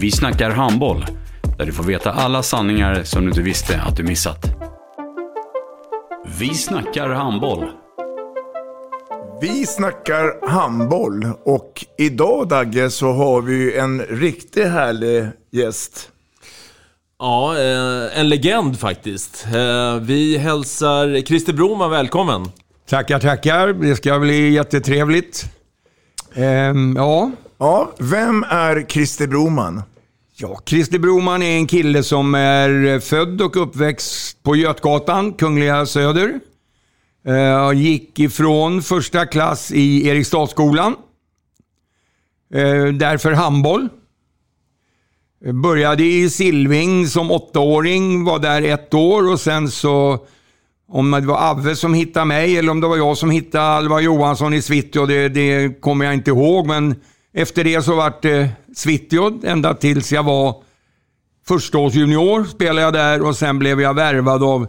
Vi snackar handboll, där du får veta alla sanningar som du inte visste att du missat. Vi snackar handboll. Vi snackar handboll och idag Dagge så har vi en riktigt härlig gäst. Ja, eh, en legend faktiskt. Eh, vi hälsar Christer Broman välkommen. Tackar, tackar. Det ska bli jättetrevligt. Ehm, ja. Ja, vem är Christer Broman? Ja, Christer Broman är en kille som är född och uppväxt på Götgatan, Kungliga Söder. Eh, gick ifrån första klass i Eriksdalsskolan. Eh, därför handboll. Eh, började i Silving som åttaåring, var där ett år och sen så om det var Avve som hittade mig eller om det var jag som hittade Alva Johansson i Svitjod, det, det kommer jag inte ihåg. Men efter det så vart det Svitjod ända tills jag var förstaårsjunior. Spelade jag där och sen blev jag värvad av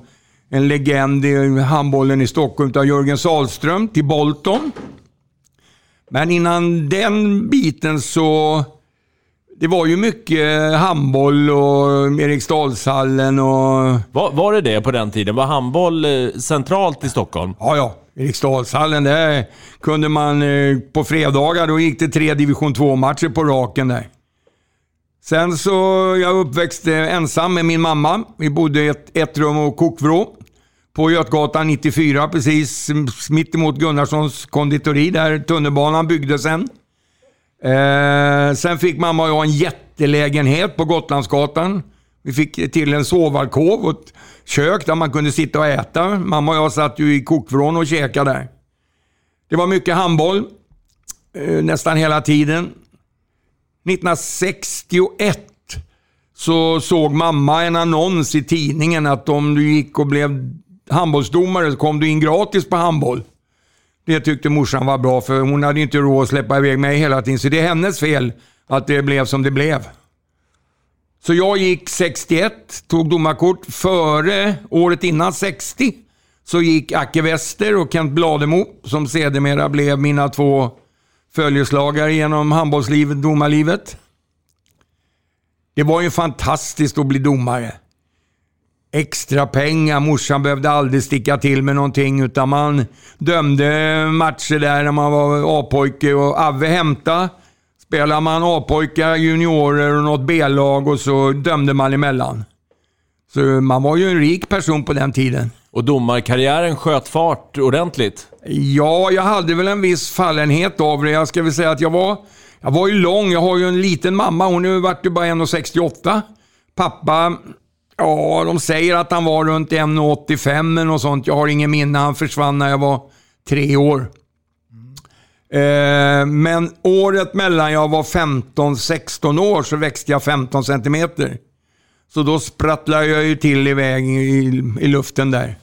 en legend i handbollen i Stockholm, av Jörgen Sahlström till Bolton. Men innan den biten så det var ju mycket handboll och Eriksdalshallen och... Var, var det det på den tiden? Var handboll eh, centralt i Stockholm? Ja, ja. Eriksdalshallen, där kunde man... eh, På fredagar då gick det tre division 2-matcher på raken där. Sen så, jag uppväxt ensam med min mamma. Vi bodde i ett, ett rum och kokvrå. På Götgatan 94, precis mitt emot Gunnarssons konditori där tunnelbanan byggdes sen. Eh, sen fick mamma och jag en jättelägenhet på Gotlandsgatan. Vi fick till en sovalkov och kök där man kunde sitta och äta. Mamma och jag satt ju i kokvrån och käkade där. Det var mycket handboll. Eh, nästan hela tiden. 1961 så såg mamma en annons i tidningen att om du gick och blev handbollsdomare så kom du in gratis på handboll. Det tyckte morsan var bra för hon hade inte råd att släppa iväg mig hela tiden. Så det är hennes fel att det blev som det blev. Så jag gick 61, tog domarkort. Före, året innan 60, så gick Acke Wester och Kent Blademo, som sedermera blev mina två följeslagare genom handbollslivet, domarlivet. Det var ju fantastiskt att bli domare extra pengar. Morsan behövde aldrig sticka till med någonting utan man dömde matcher där när man var A-pojke och Avve hämtade. Spelar man A-pojkar, juniorer och något B-lag och så dömde man emellan. Så man var ju en rik person på den tiden. Och domarkarriären sköt fart ordentligt? Ja, jag hade väl en viss fallenhet av det. Jag ska väl säga att jag var, jag var ju lång. Jag har ju en liten mamma. Hon vart ju bara 1,68. Pappa Ja, de säger att han var runt 1,85 eller något sånt. Jag har ingen minne. Han försvann när jag var tre år. Eh, men året mellan jag var 15-16 år så växte jag 15 centimeter. Så då sprattlade jag ju till iväg i, i luften där.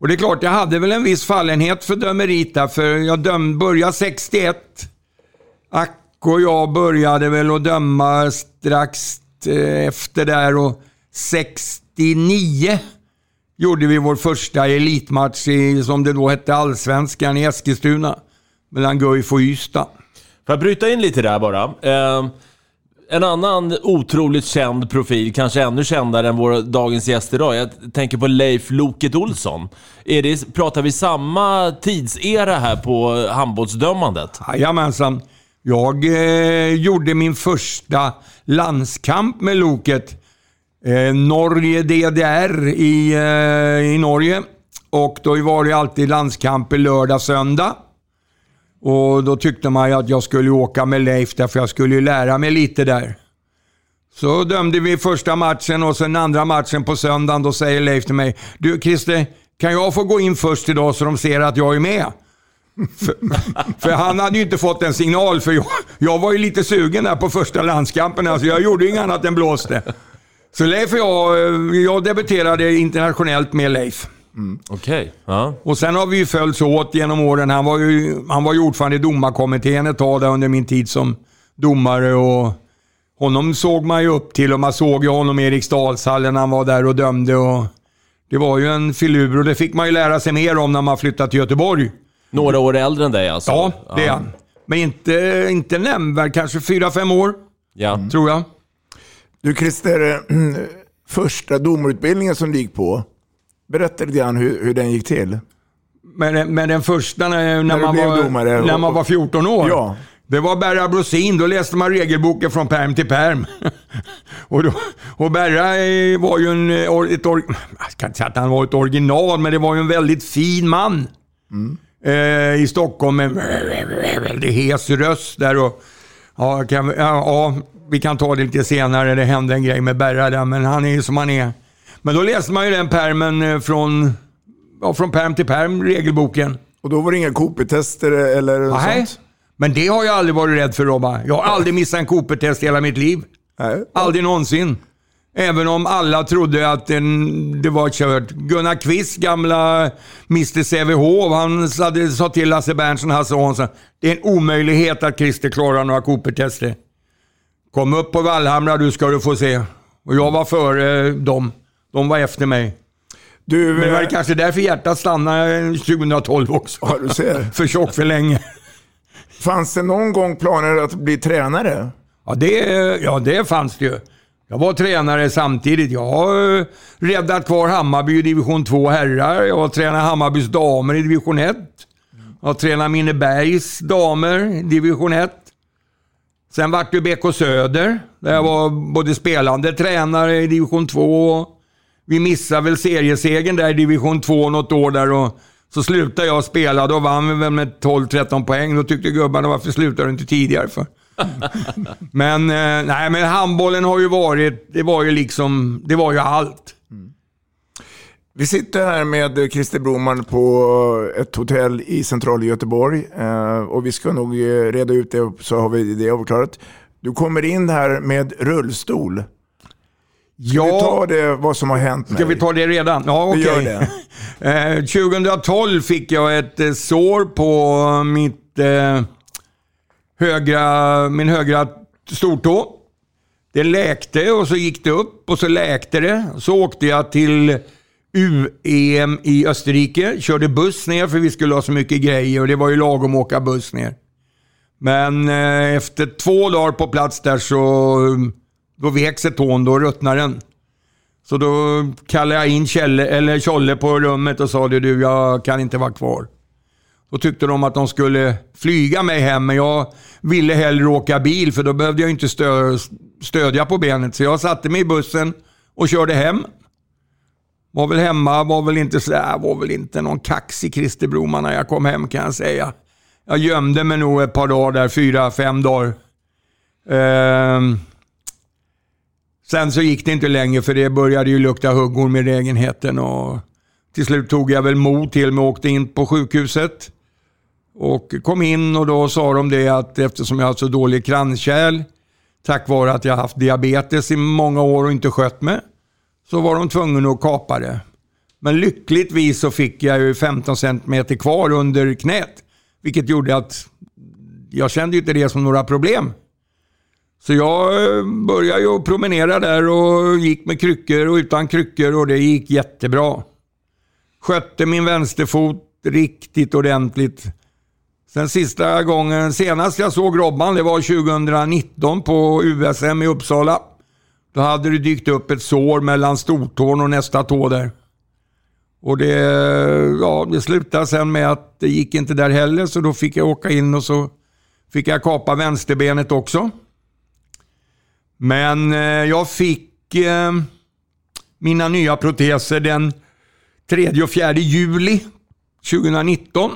Och det är klart, jag hade väl en viss fallenhet för dömeriet där, för jag döm, började 61. Ack och jag började väl att döma strax eh, efter där och 69 gjorde vi vår första elitmatch i, som det då hette, Allsvenskan i Eskilstuna. Mellan Guif och Ystad. Får jag bryta in lite där bara? Eh, en annan otroligt känd profil, kanske ännu kändare än vår dagens gäst idag. Jag tänker på Leif Loket Olsson. Är det, pratar vi samma tidsera här på handbollsdömandet? Jajamensan. Jag eh, gjorde min första landskamp med Loket eh, Norge DDR i, eh, i Norge. Och då var det alltid landskamper lördag, söndag. Och då tyckte man ju att jag skulle åka med Leif därför jag skulle ju lära mig lite där. Så dömde vi första matchen och sen andra matchen på söndagen. Då säger Leif till mig, du Christer, kan jag få gå in först idag så de ser att jag är med? för, för han hade ju inte fått en signal, för jag, jag var ju lite sugen där på första landskampen. Alltså jag gjorde ju inget annat än blåste. Så Leif och jag, eh, jag debuterade internationellt med Leif. Okej. Okay. Ja. Och sen har vi ju följts åt genom åren. Han var ju, han var ju ordförande i domarkommittén ett tag där under min tid som domare. Och honom såg man ju upp till och man såg ju honom i Eriksdalshallen när han var där och dömde. Och det var ju en filur och det fick man ju lära sig mer om när man flyttade till Göteborg. Några år äldre än dig alltså? Ja, det är han. Men inte, inte nämnvärt, kanske fyra fem år. Ja. Tror jag. Du Christer, första domarutbildningen som du gick på, berätta lite grann hur, hur den gick till. Men, men den första när, när, du man, var, domare när man var 14 år. Ja. Det var Berra Brosin, då läste man regelboken från perm till perm. och, då, och Berra eh, var ju en, eh, ett, or, jag kan inte säga att han var ett original, men det var ju en väldigt fin man. Eh, I Stockholm med väldigt hes röst där. Och, ja, kan, ja, ja, vi kan ta det lite senare, det hände en grej med Berra där, men han är ju som han är. Men då läste man ju den permen eh, från, ja, från perm till perm, regelboken. Och då var det inga Cooper-tester eller Nej, sånt? men det har jag aldrig varit rädd för Robba. Jag har aldrig missat en Cooper-test i hela mitt liv. Nej. Aldrig någonsin. Även om alla trodde att den, det var kört. Gunnar Kvist, gamla Mr Sävehof, han hade, sa till Lasse Berntsen, Hasse Hansson, det är en omöjlighet att Christer klarar några Cooper-tester. Kom upp på Vallhamra du ska du få se. Och jag var före dem. De var efter mig. Du, Men det var eh, kanske därför hjärtat stannade 2012 också. Ja, du ser. För tjock för länge. fanns det någon gång planer att bli tränare? Ja det, ja, det fanns det ju. Jag var tränare samtidigt. Jag har eh, räddat kvar Hammarby i division 2 herrar. Jag har tränat Hammarbys damer i division 1. Jag har tränat Minnebergs damer i division 1. Sen vart det BK Söder, där jag var både spelande tränare i division 2. Vi missade väl seriesegern där i division 2 något år där och så slutade jag spela. Då vann vi väl med 12-13 poäng. Då tyckte gubbarna, varför slutade du inte tidigare för? men, eh, nej, men handbollen har ju varit, det var ju liksom, det var ju allt. Vi sitter här med Christer Broman på ett hotell i centrala Göteborg. eh, Och vi ska nog eh, reda ut det så har vi det avklarat. Du kommer in här med rullstol. Ska vi ta det, vad som har hänt med Ska vi ta det redan? Ja, okej. Eh, 2012 fick jag ett eh, sår på mitt eh, högra, min högra stortå. Det läkte och så gick det upp och så läkte det. Så åkte jag till UEM i Österrike. Körde buss ner för vi skulle ha så mycket grejer och det var ju lagom att åka buss ner. Men eh, efter två dagar på plats där så då vek sig tån, då ruttnade den. Så då kallade jag in Kjelle, eller Tjolle på rummet och sa det, du, jag kan inte vara kvar. Då tyckte de att de skulle flyga mig hem, men jag ville hellre åka bil för då behövde jag inte stö, stödja på benet. Så jag satte mig i bussen och körde hem. Var väl hemma, var väl inte så, äh, var väl inte någon kaxig Christer Broman när jag kom hem kan jag säga. Jag gömde mig nog ett par dagar där, fyra, fem dagar. Ehm, Sen så gick det inte längre för det började ju lukta huggorm i lägenheten och till slut tog jag väl mod till mig och åkte in på sjukhuset. Och kom in och då sa de det att eftersom jag har så dålig kranskärl, tack vare att jag haft diabetes i många år och inte skött mig, så var de tvungna att kapa det. Men lyckligtvis så fick jag ju 15 cm kvar under knät, vilket gjorde att jag kände inte det som några problem. Så jag eh, började ju promenera där och gick med kryckor och utan kryckor och det gick jättebra. Skötte min vänsterfot riktigt ordentligt. Sen sista gången, senast jag såg Robban, det var 2019 på USM i Uppsala. Då hade det dykt upp ett sår mellan stortån och nästa tå där. Och det, ja, det slutade sen med att det gick inte där heller, så då fick jag åka in och så fick jag kapa vänsterbenet också. Men eh, jag fick... Eh, mina nya proteser den 3 och 4 juli 2019.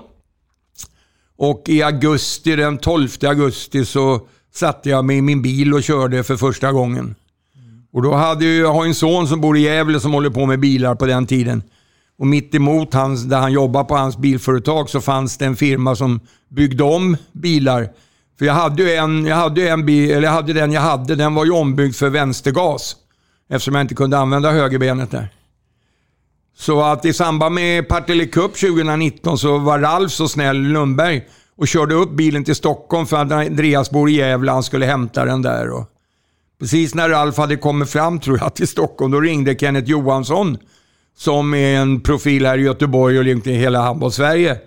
Och i augusti, den 12 augusti, så satte jag mig i min bil och körde för första gången. Och då hade jag, jag har en son som bor i Gävle som håller på med bilar på den tiden. Och mitt emot hans, där han jobbar på hans bilföretag så fanns det en firma som byggde om bilar. För jag hade ju en, jag hade en bil, eller jag hade den jag hade, den var ju ombyggd för vänstergas. Eftersom jag inte kunde använda högerbenet där. Så att i samband med Partille Cup 2019 så var Ralf så snäll, Lundberg, och körde upp bilen till Stockholm för att Andreas bor i Gävle. Han skulle hämta den där. Och precis när Ralf hade kommit fram, tror jag, till Stockholm, då ringde Kenneth Johansson, som är en profil här i Göteborg och i hela handbollssverige.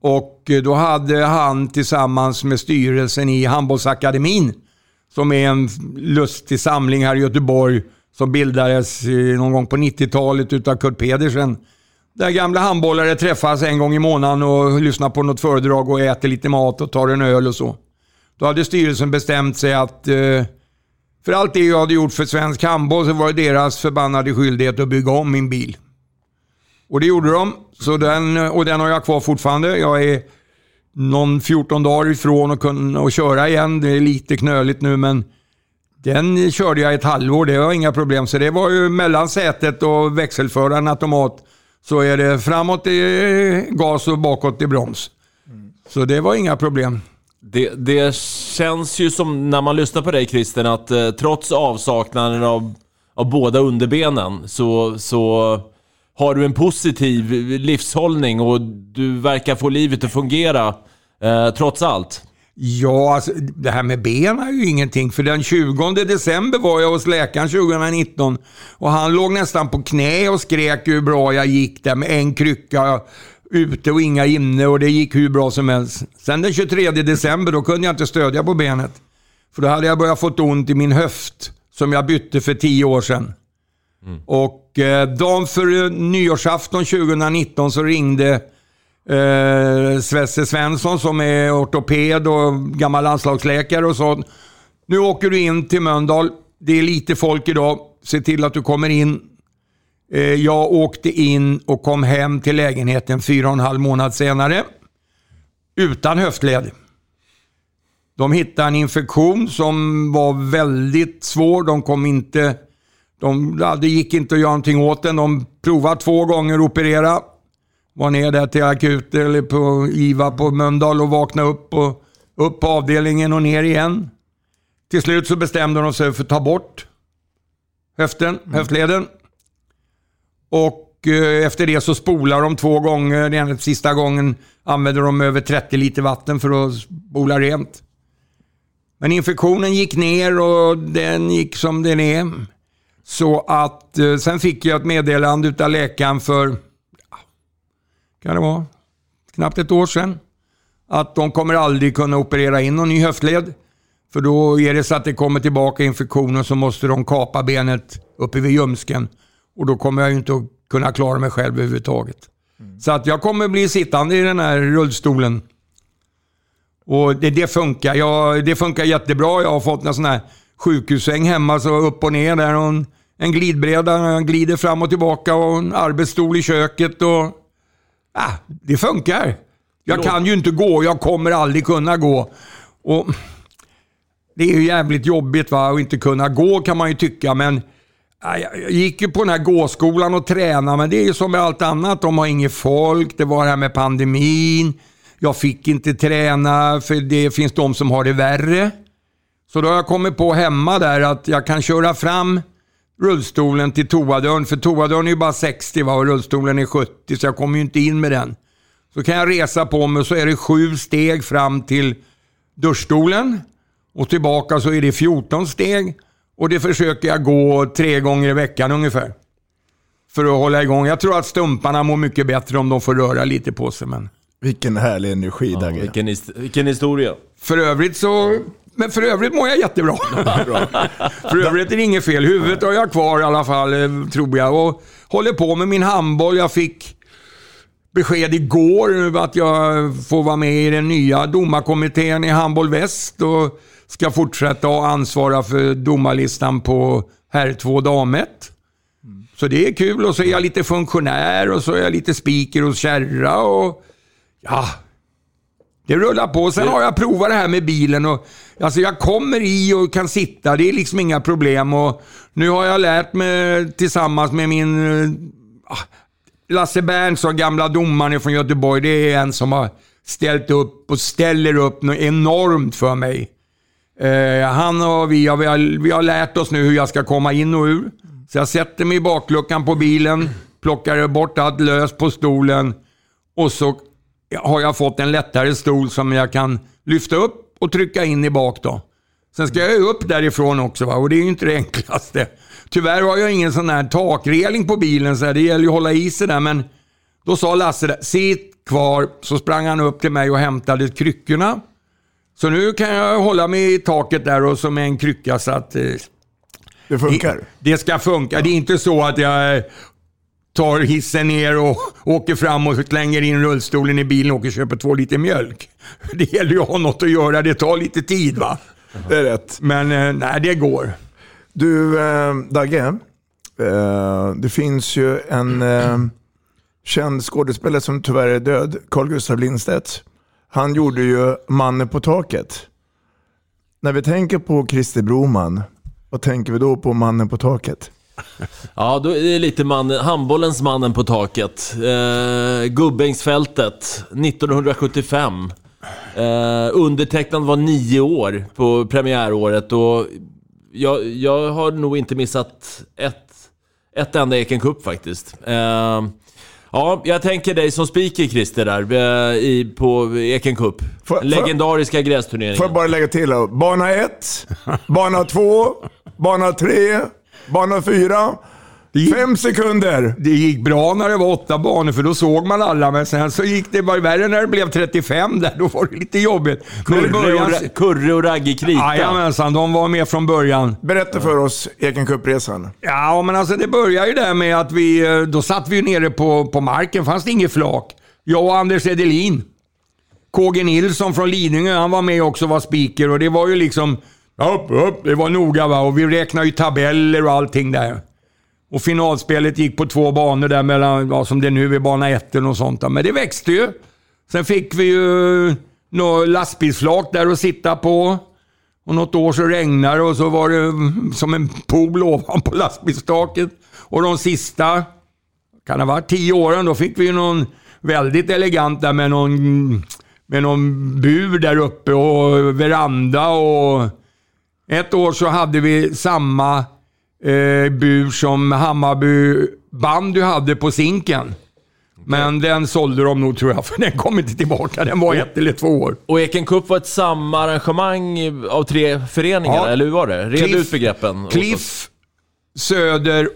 Och eh, då hade han tillsammans med styrelsen i Handbollsakademin, som är en lustig samling här i Göteborg, som bildades eh, någon gång på 90-talet utav Kurt Pedersen. Där gamla handbollare träffas en gång i månaden och lyssnar på något föredrag och äter lite mat och tar en öl och så. Då hade styrelsen bestämt sig att eh, för allt det jag hade gjort för svensk handboll så var det deras förbannade skyldighet att bygga om min bil. Och det gjorde de. Så den, och den har jag kvar fortfarande. Jag är någon 14 dagar ifrån att kunna köra igen. Det är lite knöligt nu men den körde jag ett halvår, det var inga problem. Så det var ju mellan sätet och växelföraren automat. Så är det framåt i gas och bakåt i broms. Så det var inga problem. Det, det känns ju som, när man lyssnar på dig Christer, att eh, trots avsaknaden av, av båda underbenen så, så har du en positiv livshållning och du verkar få livet att fungera eh, trots allt. Ja, alltså, det här med ben är ju ingenting. För den 20 december var jag hos läkaren 2019 och han låg nästan på knä och skrek hur bra jag gick där med en krycka ute och inga inne och det gick hur bra som helst. Sen den 23 december då kunde jag inte stödja på benet. För då hade jag börjat fått ont i min höft som jag bytte för tio år sedan. Mm. Och eh, dagen för nyårsafton 2019 så ringde eh, Svesse Svensson som är ortoped och gammal landslagsläkare och sa nu åker du in till Mölndal. Det är lite folk idag. Se till att du kommer in. Eh, jag åkte in och kom hem till lägenheten fyra och en halv månad senare. Utan höftled. De hittade en infektion som var väldigt svår. De kom inte... De, det gick inte att göra någonting åt den. De provade två gånger att operera var ner där till akut eller på IVA på Mölndal och vaknade upp och upp på avdelningen och ner igen. Till slut så bestämde de sig för att ta bort höften, mm. höftleden. Och eh, efter det så spolar de två gånger. Den sista gången använde de över 30 liter vatten för att spola rent. Men infektionen gick ner och den gick som den är. Så att eh, sen fick jag ett meddelande av läkaren för kan det vara, knappt ett år sedan. Att de kommer aldrig kunna operera in någon ny höftled. För då är det så att det kommer tillbaka infektioner så måste de kapa benet uppe vid ljumsken. Och då kommer jag inte att kunna klara mig själv överhuvudtaget. Mm. Så att jag kommer bli sittande i den här rullstolen. Och det, det funkar. Jag, det funkar jättebra. Jag har fått en sån här sjukhussäng hemma, så upp och ner där. Och en, en glidbräda, jag glider fram och tillbaka och en arbetsstol i köket. Och ah, det funkar. Jag kan ju inte gå, jag kommer aldrig kunna gå. Och det är ju jävligt jobbigt va, att inte kunna gå kan man ju tycka, men jag gick ju på den här gåskolan och tränade, men det är ju som med allt annat. De har inget folk, det var det här med pandemin. Jag fick inte träna, för det finns de som har det värre. Så då har jag kommit på hemma där att jag kan köra fram rullstolen till toadörren. För toadörren är ju bara 60 va? och rullstolen är 70 så jag kommer ju inte in med den. Så kan jag resa på mig så är det sju steg fram till duschstolen. Och tillbaka så är det 14 steg. Och det försöker jag gå tre gånger i veckan ungefär. För att hålla igång. Jag tror att stumparna mår mycket bättre om de får röra lite på sig. Men... Vilken härlig energi ja, Dagge. Vilken, vilken historia. För övrigt så men för övrigt mår jag jättebra. för övrigt är det inget fel. Huvudet har jag kvar i alla fall, eh, tror jag. Och håller på med min handboll. Jag fick besked igår att jag får vara med i den nya domarkommittén i Handboll Väst och ska fortsätta att ansvara för domarlistan på herr 2 dam 1. Så det är kul och så är jag lite funktionär och så är jag lite speaker hos Kärra och ja, det rullar på. Sen har jag provat det här med bilen och alltså jag kommer i och kan sitta. Det är liksom inga problem och nu har jag lärt mig tillsammans med min eh, Lasse Berntsson, gamla domaren från Göteborg. Det är en som har ställt upp och ställer upp något enormt för mig. Eh, han och vi, vi, har, vi har lärt oss nu hur jag ska komma in och ur. Så jag sätter mig i bakluckan på bilen, plockar bort allt lös på stolen och så har jag fått en lättare stol som jag kan lyfta upp och trycka in i bak då. Sen ska jag ju upp därifrån också va? och det är ju inte det enklaste. Tyvärr har jag ingen sån här takreling på bilen så det gäller ju att hålla i sig där men då sa Lasse där, sitt kvar. Så sprang han upp till mig och hämtade kryckorna. Så nu kan jag hålla mig i taket där och som en krycka så att... Eh, det funkar? Det, det ska funka. Ja. Det är inte så att jag tar hissen ner och åker fram och slänger in rullstolen i bilen och åker och köper två liter mjölk. Det gäller ju att ha något att göra. Det tar lite tid va? Det är rätt. Men eh, nej, det går. Du, eh, Dagge. Eh, det finns ju en eh, känd skådespelare som tyvärr är död, Carl Gustaf Lindstedt. Han gjorde ju Mannen på taket. När vi tänker på Christer Broman, vad tänker vi då på Mannen på taket? Ja, då är det lite man, handbollens Mannen på taket. Eh, Gubbängsfältet, 1975. Eh, undertecknad var nio år på premiäråret och jag, jag har nog inte missat ett, ett enda Eken Cup faktiskt. Eh, Ja, jag tänker dig som speaker Christer där eh, i, på Eken Cup. För, Legendariska grästurneringen. Får jag bara lägga till då. Bana 1, bana 2, bana 3, bana 4. Gick, Fem sekunder! Det gick bra när det var åtta banor, för då såg man alla. Men sen så gick det bara värre när det blev 35 där. Då var det lite jobbigt. Kurre, början... och, Kurre och Ragge Krita. Jajamensan, de var med från början. Berätta för oss Eken Cup-resan. Ja, men alltså det började ju där med att vi... Eh, då satt vi nere på, på marken, fanns det inget flak. Jag och Anders Edelin. KG Nilsson från Lidingö, han var med också och var speaker och det var ju liksom... Upp, upp, det var noga va. Och vi räknade ju tabeller och allting där. Och finalspelet gick på två banor där mellan, ja, som det nu är, bana 1 och sånt. Där. Men det växte ju. Sen fick vi ju något lastbilsflak där att sitta på. Och något år så regnade det och så var det mm, som en pool ovanpå lastbilstaket. Och de sista, kan det ha varit tio åren, då fick vi ju någon väldigt elegant där med någon, med någon bur där uppe och veranda och... Ett år så hade vi samma eh, bur som Hammarby bandy hade på Zinken. Men den sålde de nog tror jag, för den kom inte tillbaka. Den var ett eller två år. Och Eken Cup var ett samarrangemang av tre föreningar, ja. eller hur var det? Red ut begreppen. Cliff, Söder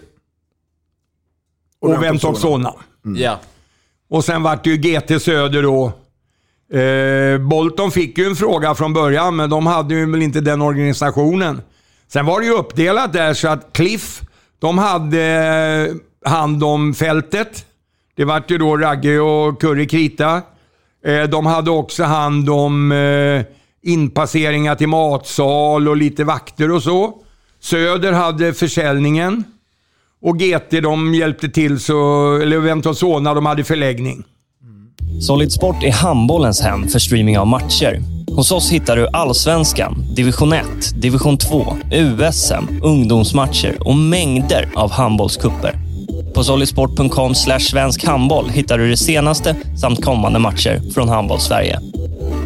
och, och Ventoxona. Mm. Ja. Och sen vart det ju GT Söder då. Eh, Bolton fick ju en fråga från början, men de hade ju väl inte den organisationen. Sen var det ju uppdelat där så att Cliff, de hade eh, hand om fältet. Det vart ju då Ragge och Curry Krita. Eh, de hade också hand om eh, inpasseringar till matsal och lite vakter och så. Söder hade försäljningen. Och GT de hjälpte till, så, eller Ventosona, de hade förläggning. Solid Sport är handbollens hem för streaming av matcher. Hos oss hittar du allsvenskan, division 1, division 2, USM, ungdomsmatcher och mängder av handbollskupper. På solidsport.com svensk handboll hittar du det senaste samt kommande matcher från Handboll-Sverige.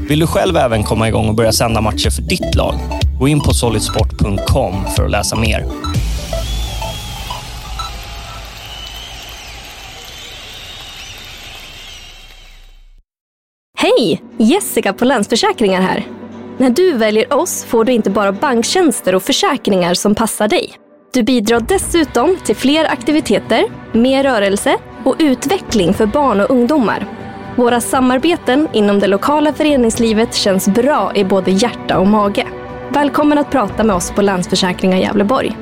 Vill du själv även komma igång och börja sända matcher för ditt lag? Gå in på solidsport.com för att läsa mer. Hej! Jessica på Länsförsäkringar här. När du väljer oss får du inte bara banktjänster och försäkringar som passar dig. Du bidrar dessutom till fler aktiviteter, mer rörelse och utveckling för barn och ungdomar. Våra samarbeten inom det lokala föreningslivet känns bra i både hjärta och mage. Välkommen att prata med oss på Länsförsäkringar Gävleborg.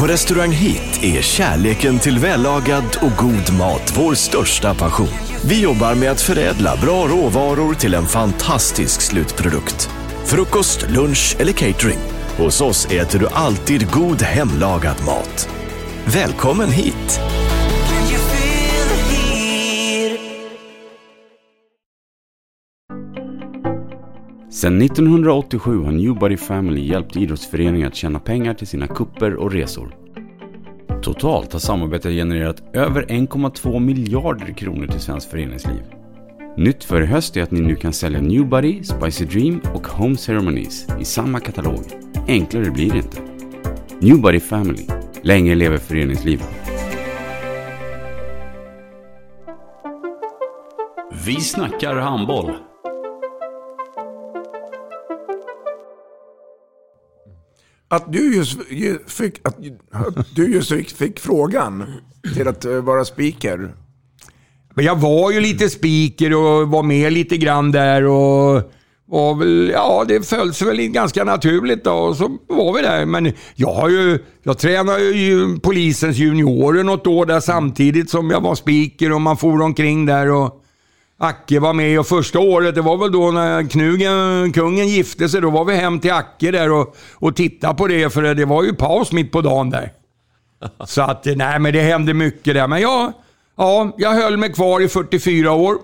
På Restaurang Hit är kärleken till vällagad och god mat vår största passion. Vi jobbar med att förädla bra råvaror till en fantastisk slutprodukt. Frukost, lunch eller catering. Hos oss äter du alltid god hemlagad mat. Välkommen hit! Sedan 1987 har Newbody Family hjälpt idrottsföreningar att tjäna pengar till sina kupper och resor. Totalt har samarbetet genererat över 1,2 miljarder kronor till svenskt föreningsliv. Nytt för i höst är att ni nu kan sälja Newbody, Spicy Dream och Home Ceremonies i samma katalog. Enklare blir det inte. Newbody Family. Länge lever föreningslivet. Vi snackar handboll. Att du just fick, att, att du just fick, fick frågan till att eh, vara speaker. Men jag var ju lite speaker och var med lite grann där och var väl, ja det föll sig väl ganska naturligt då och så var vi där. Men jag har ju, jag tränade ju polisens juniorer något år där samtidigt som jag var speaker och man for omkring där och Acke var med och första året, det var väl då när Knugen, kungen gifte sig, då var vi hem till Acke där och, och tittade på det för det var ju paus mitt på dagen där. Så att, nej men det hände mycket där. Men jag, ja, jag höll mig kvar i 44 år.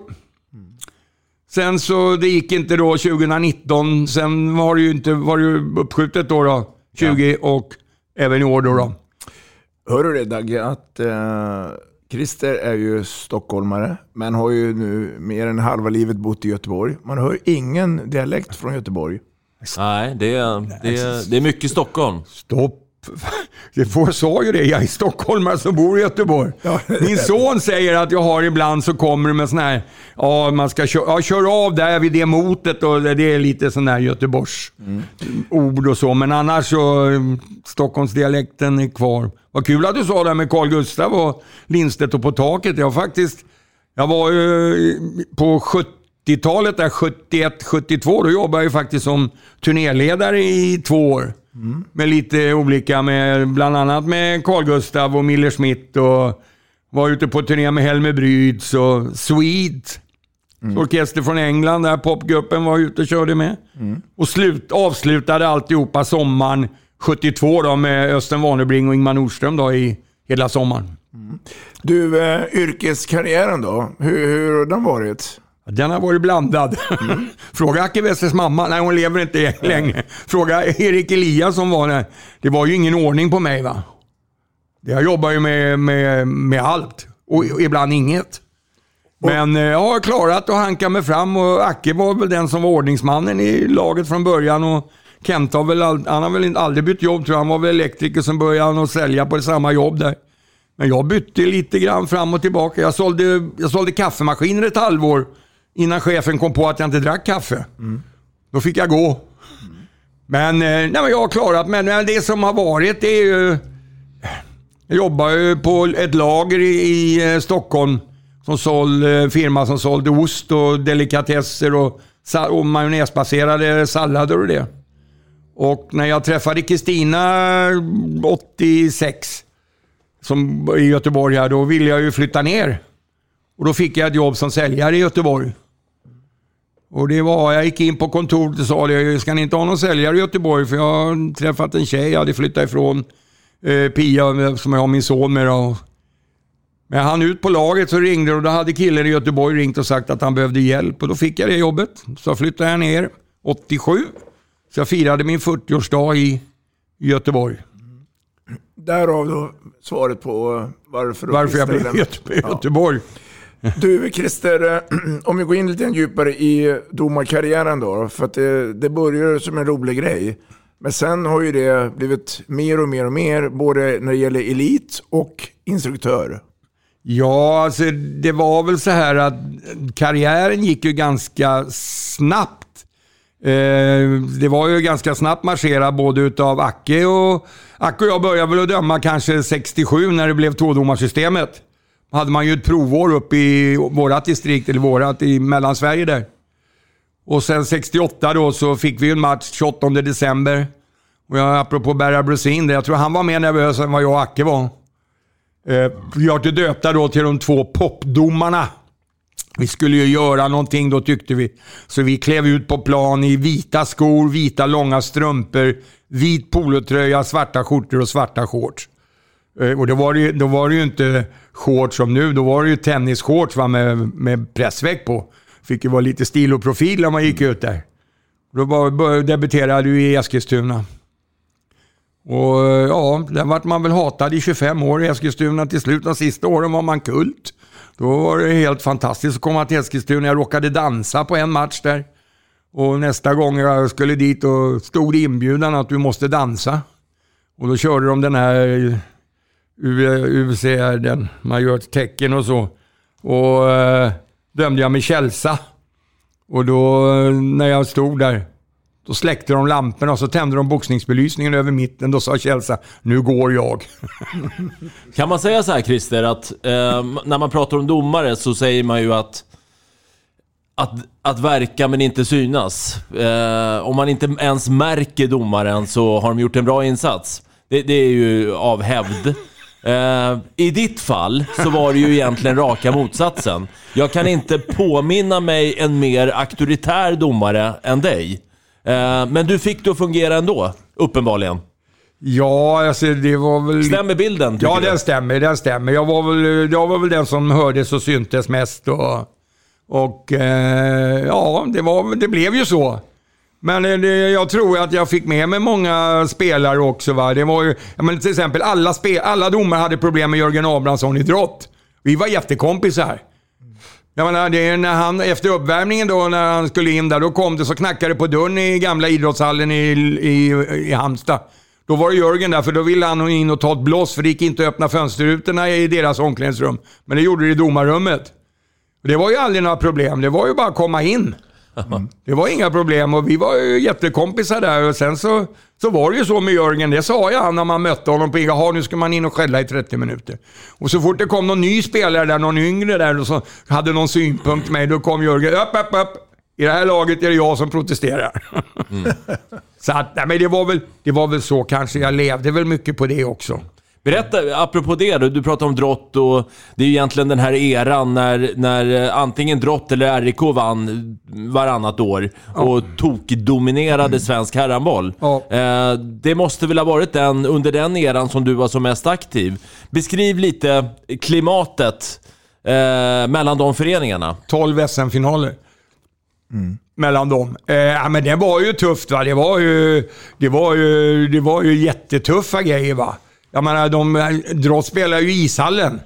Sen så, det gick inte då 2019. Sen var det ju inte, var det ju uppskjutet då, då 20 ja. och även i år då. då. Hör du det Dagge, att eh, Christer är ju stockholmare, men har ju nu mer än halva livet bott i Göteborg. Man hör ingen dialekt från Göteborg. Nej, det är, det är, det är mycket Stockholm. Stopp. Det får, sa ju det, jag är stockholmare som bor i Göteborg. Min son säger att jag har ibland så kommer det med sån här, ja man ska köra, ja, kör av där vid det motet och det är lite sån här Göteborgs mm. ord och så. Men annars så, Stockholmsdialekten är kvar. Vad kul att du sa det här med Carl Gustav och Lindstedt och På taket. Jag faktiskt, jag var ju på 70-talet där, 71, 72, då jobbade jag ju faktiskt som turnéledare i två år. Mm. Med lite olika, med, bland annat med Carl Gustav och Miller Smith och var ute på turné med Helmer Bryds och Sweet. Mm. Orkester från England, där popgruppen var ute och körde med. Mm. Och slut, avslutade alltihopa sommaren 72 då med Östen Warnerbring och Ingmar Nordström då i hela sommaren. Mm. Du, eh, yrkeskarriären då? Hur, hur har den varit? Den har varit blandad. Mm. Fråga Acke Westres mamma. Nej, hon lever inte länge. Fråga Erik Elias som var där. Det var ju ingen ordning på mig va. Jag jobbar ju med, med, med allt och ibland inget. Men eh, jag har klarat att hanka mig fram och Acke var väl den som var ordningsmannen i laget från början. Och Kent har väl, han har väl aldrig bytt jobb tror jag. Han var väl elektriker som började och sälja på samma jobb där. Men jag bytte lite grann fram och tillbaka. Jag sålde, jag sålde kaffemaskiner ett halvår innan chefen kom på att jag inte drack kaffe. Mm. Då fick jag gå. Mm. Men, eh, nej, men jag har klarat mig. Men det som har varit det är ju... Jag jobbar ju på ett lager i, i eh, Stockholm. Som såld, eh, firma som sålde ost och delikatesser och, och majonnäsbaserade sallader och det. Och när jag träffade Kristina 86 som, i Göteborg här, då ville jag ju flytta ner. Och då fick jag ett jobb som säljare i Göteborg. Och det var, jag gick in på kontoret och sa det, ska ni inte ha någon säljare i Göteborg? För jag har träffat en tjej, jag hade flyttat ifrån eh, Pia som jag har min son med. Då. Men han ut på laget så ringde och då hade killen i Göteborg ringt och sagt att han behövde hjälp. Och då fick jag det jobbet. Så flyttade jag ner 87. Så jag firade min 40-årsdag i Göteborg. Därav då svaret på varför, varför jag blev i Göteborg. Ja. Du Christer, eh, om vi går in lite djupare i domarkarriären då. För att det, det började som en rolig grej. Men sen har ju det blivit mer och mer och mer, både när det gäller elit och instruktör. Ja, alltså det var väl så här att karriären gick ju ganska snabbt. Eh, det var ju ganska snabbt marscherat både utav Acke och... Acke och jag började väl att döma kanske 67 när det blev tvådomarsystemet hade man ju ett provår uppe i vårat distrikt, eller vårat i Mellansverige där. Och sen 68 då så fick vi en match 28 december. Och jag, apropå Berra Brusin, jag tror han var mer nervös än vad jag och Acke var. Eh, vi var till döpta då till de två popdomarna. Vi skulle ju göra någonting då tyckte vi. Så vi klev ut på plan i vita skor, vita långa strumpor, vit polotröja, svarta skjortor och svarta shorts. Eh, och då var, det, ju- då var det ju inte shorts som nu. Då var det ju tennisshorts va, med, med pressväck på. Fick ju vara lite stil och profil när man gick ut där. Då var, debuterade du i Eskilstuna. Och eh, ja, där vart man väl hatad i 25 år i Eskilstuna. Till slut, de sista åren var man kult. Då var det helt fantastiskt att komma till Eskilstuna. Jag råkade dansa på en match där. Och nästa gång jag skulle dit och stod det inbjudan att du måste dansa. Och då körde de den här UVC, den, man gör ett tecken och så. Och eh, dömde jag med Kälsa. Och då eh, när jag stod där, då släckte de lamporna och så tände de boxningsbelysningen över mitten. Då sa Kälsa, nu går jag. Kan man säga så här Christer, att eh, när man pratar om domare så säger man ju att att, att verka men inte synas. Eh, om man inte ens märker domaren så har de gjort en bra insats. Det, det är ju av hävd. Eh, I ditt fall så var det ju egentligen raka motsatsen. Jag kan inte påminna mig en mer auktoritär domare än dig. Eh, men du fick det att fungera ändå, uppenbarligen. Ja, alltså det var väl... Stämmer bilden, Ja, den stämmer. Den stämmer. Jag var väl, jag var väl den som hördes och syntes mest. Och, och eh, ja, det, var, det blev ju så. Men eh, det, jag tror att jag fick med mig många spelare också. Va? Det var ju, men till exempel alla, spe, alla domare hade problem med Jörgen Abrahamsson i drott. Vi var jättekompisar. Jag menar, det är när han, efter uppvärmningen då, när han skulle in där, då kom det så knackade det på dörren i gamla idrottshallen i, i, i Halmstad. Då var det Jörgen där, för då ville han in och ta ett blås, för det gick inte att öppna fönsterrutorna i deras omklädningsrum. Men det gjorde det i domarrummet. Det var ju aldrig några problem, det var ju bara att komma in. Det var inga problem och vi var ju jättekompisar där och sen så, så var det ju så med Jörgen, det sa jag när man mötte honom på Jaha, nu ska man in och skälla i 30 minuter. Och så fort det kom någon ny spelare där, någon yngre där, och så hade någon synpunkt på mig, då kom Jörgen, upp, upp, upp. I det här laget är det jag som protesterar. så att, nej, men det var, väl, det var väl så kanske, jag levde väl mycket på det också. Berätta, apropå det då, du pratar om drott och det är ju egentligen den här eran när, när eh, antingen drott eller RIK vann varannat år och tokdominerade svensk herrhandboll. Eh, det måste väl ha varit den, under den eran som du var som mest aktiv. Beskriv lite klimatet eh, mellan de föreningarna. 12 SM-finaler. Mellan dem. Eh, ja, men det var ju tufft va. Det var ju, det var ju, det var ju jättetuffa grejer va. Jag menar, de, Drott spelar ju i ishallen.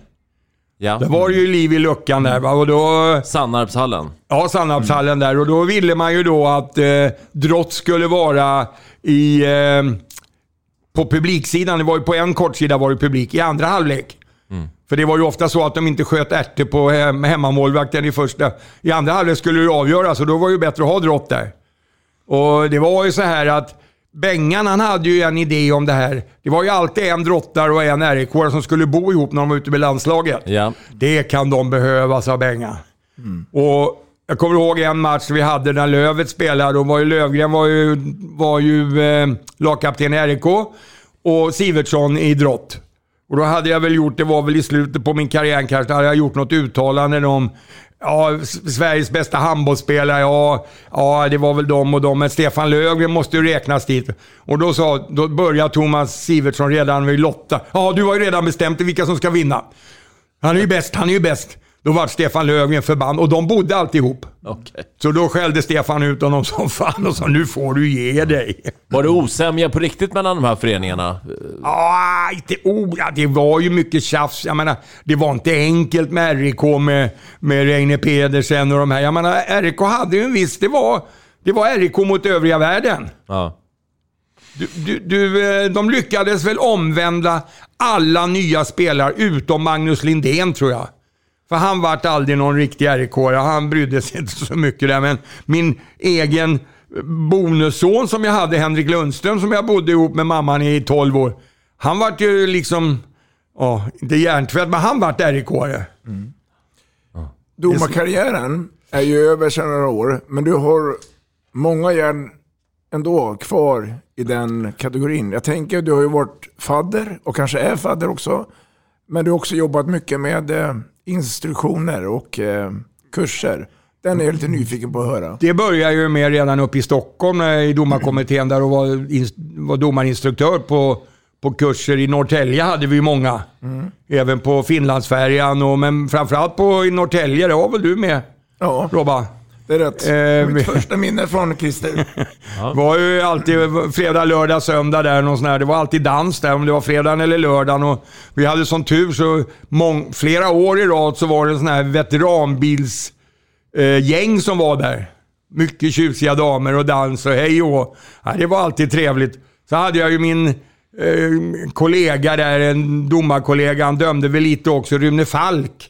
Ja. Där var det ju liv i luckan där va. Och då, Sannarpshallen. Ja, Sannarpshallen där. Och då ville man ju då att eh, Drott skulle vara i, eh, på publiksidan. Det var ju på en kortsida var det publik. I andra halvlek. För det var ju ofta så att de inte sköt ärtor på hem, hemmamålvakten i första. I andra halvlek skulle det avgöras och då var det ju bättre att ha Drott där. Och det var ju så här att Bengan han hade ju en idé om det här. Det var ju alltid en drottare och en rik som skulle bo ihop när de var ute med landslaget. Ja. Det kan de behöva, sa Bengan. Och jag kommer ihåg en match vi hade när Lövet spelade. Då var ju Lövgren var ju, var ju eh, lagkapten i RIK och Sivertsson i drott. Och då hade jag väl gjort, det var väl i slutet på min karriär kanske, hade jag gjort något uttalande om Ja, Sveriges bästa handbollsspelare, ja, ja, det var väl de och de, men Stefan Löfgren måste ju räknas dit. Och då, sa, då började Thomas Sivertsson redan vid Lotta. Ja, du har ju redan bestämt dig vilka som ska vinna. Han är ju bäst, han är ju bäst. Då var Stefan Löfgren förbannad och de bodde alltid ihop. Okej. Så då skällde Stefan ut honom som fan och sa nu får du ge dig. Var det osämja på riktigt mellan de här föreningarna? Ja, inte oh, ja, det var ju mycket tjafs. Jag menar, det var inte enkelt med RIK med, med Reine Pedersen och de här. Jag menar, RIK hade ju en viss... Det var, det var RIK mot övriga världen. Ja. Du, du, du, eh, de lyckades väl omvända alla nya spelare utom Magnus Lindén tror jag. För han vart aldrig någon riktig rik Han brydde sig inte så mycket där. Men min egen bonusson som jag hade, Henrik Lundström, som jag bodde ihop med mamman i 12 år. Han vart ju liksom, ja, inte hjärntvätt, men han vart rik Domarkarriären är ju över sedan några år, men du har många järn ändå kvar i den kategorin. Jag tänker, du har ju varit fadder och kanske är fadder också. Men du har också jobbat mycket med eh, instruktioner och eh, kurser. Den är jag lite nyfiken på att höra. Det började ju med redan uppe i Stockholm eh, i domarkommittén där och var, var domarinstruktör på, på kurser. I Norrtälje hade vi många. Mm. Även på Finlandsfärjan, och, men framförallt på i Norrtälje. Det var väl du med? Ja. Robba? Det är rätt. Eh, Mitt första minne från Christer. var ju alltid fredag, lördag, söndag där. Någon sån här. Det var alltid dans där, om det var fredagen eller lördagen. Och vi hade sån tur så mång, flera år i rad så var det en sån här veteranbils eh, som var där. Mycket tjusiga damer och dans och hej och ja, Det var alltid trevligt. Så hade jag ju min eh, kollega där, en domarkollega, han dömde väl lite också, Rune Falk.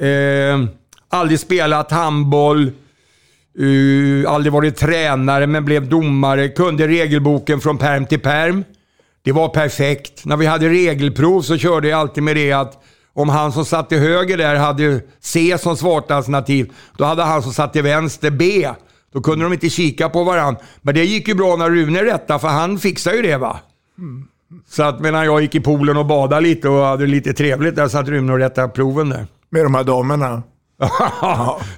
Eh, aldrig spelat handboll. Uh, aldrig varit tränare, men blev domare. Kunde regelboken från perm till perm. Det var perfekt. När vi hade regelprov så körde jag alltid med det att om han som satt till höger där hade C som svart alternativ, då hade han som satt till vänster B. Då kunde de inte kika på varandra. Men det gick ju bra när Rune rättade, för han fixade ju det va. Så att medan jag gick i poolen och badade lite och hade lite trevligt där satt Rune och rättade proven där. Med de här damerna?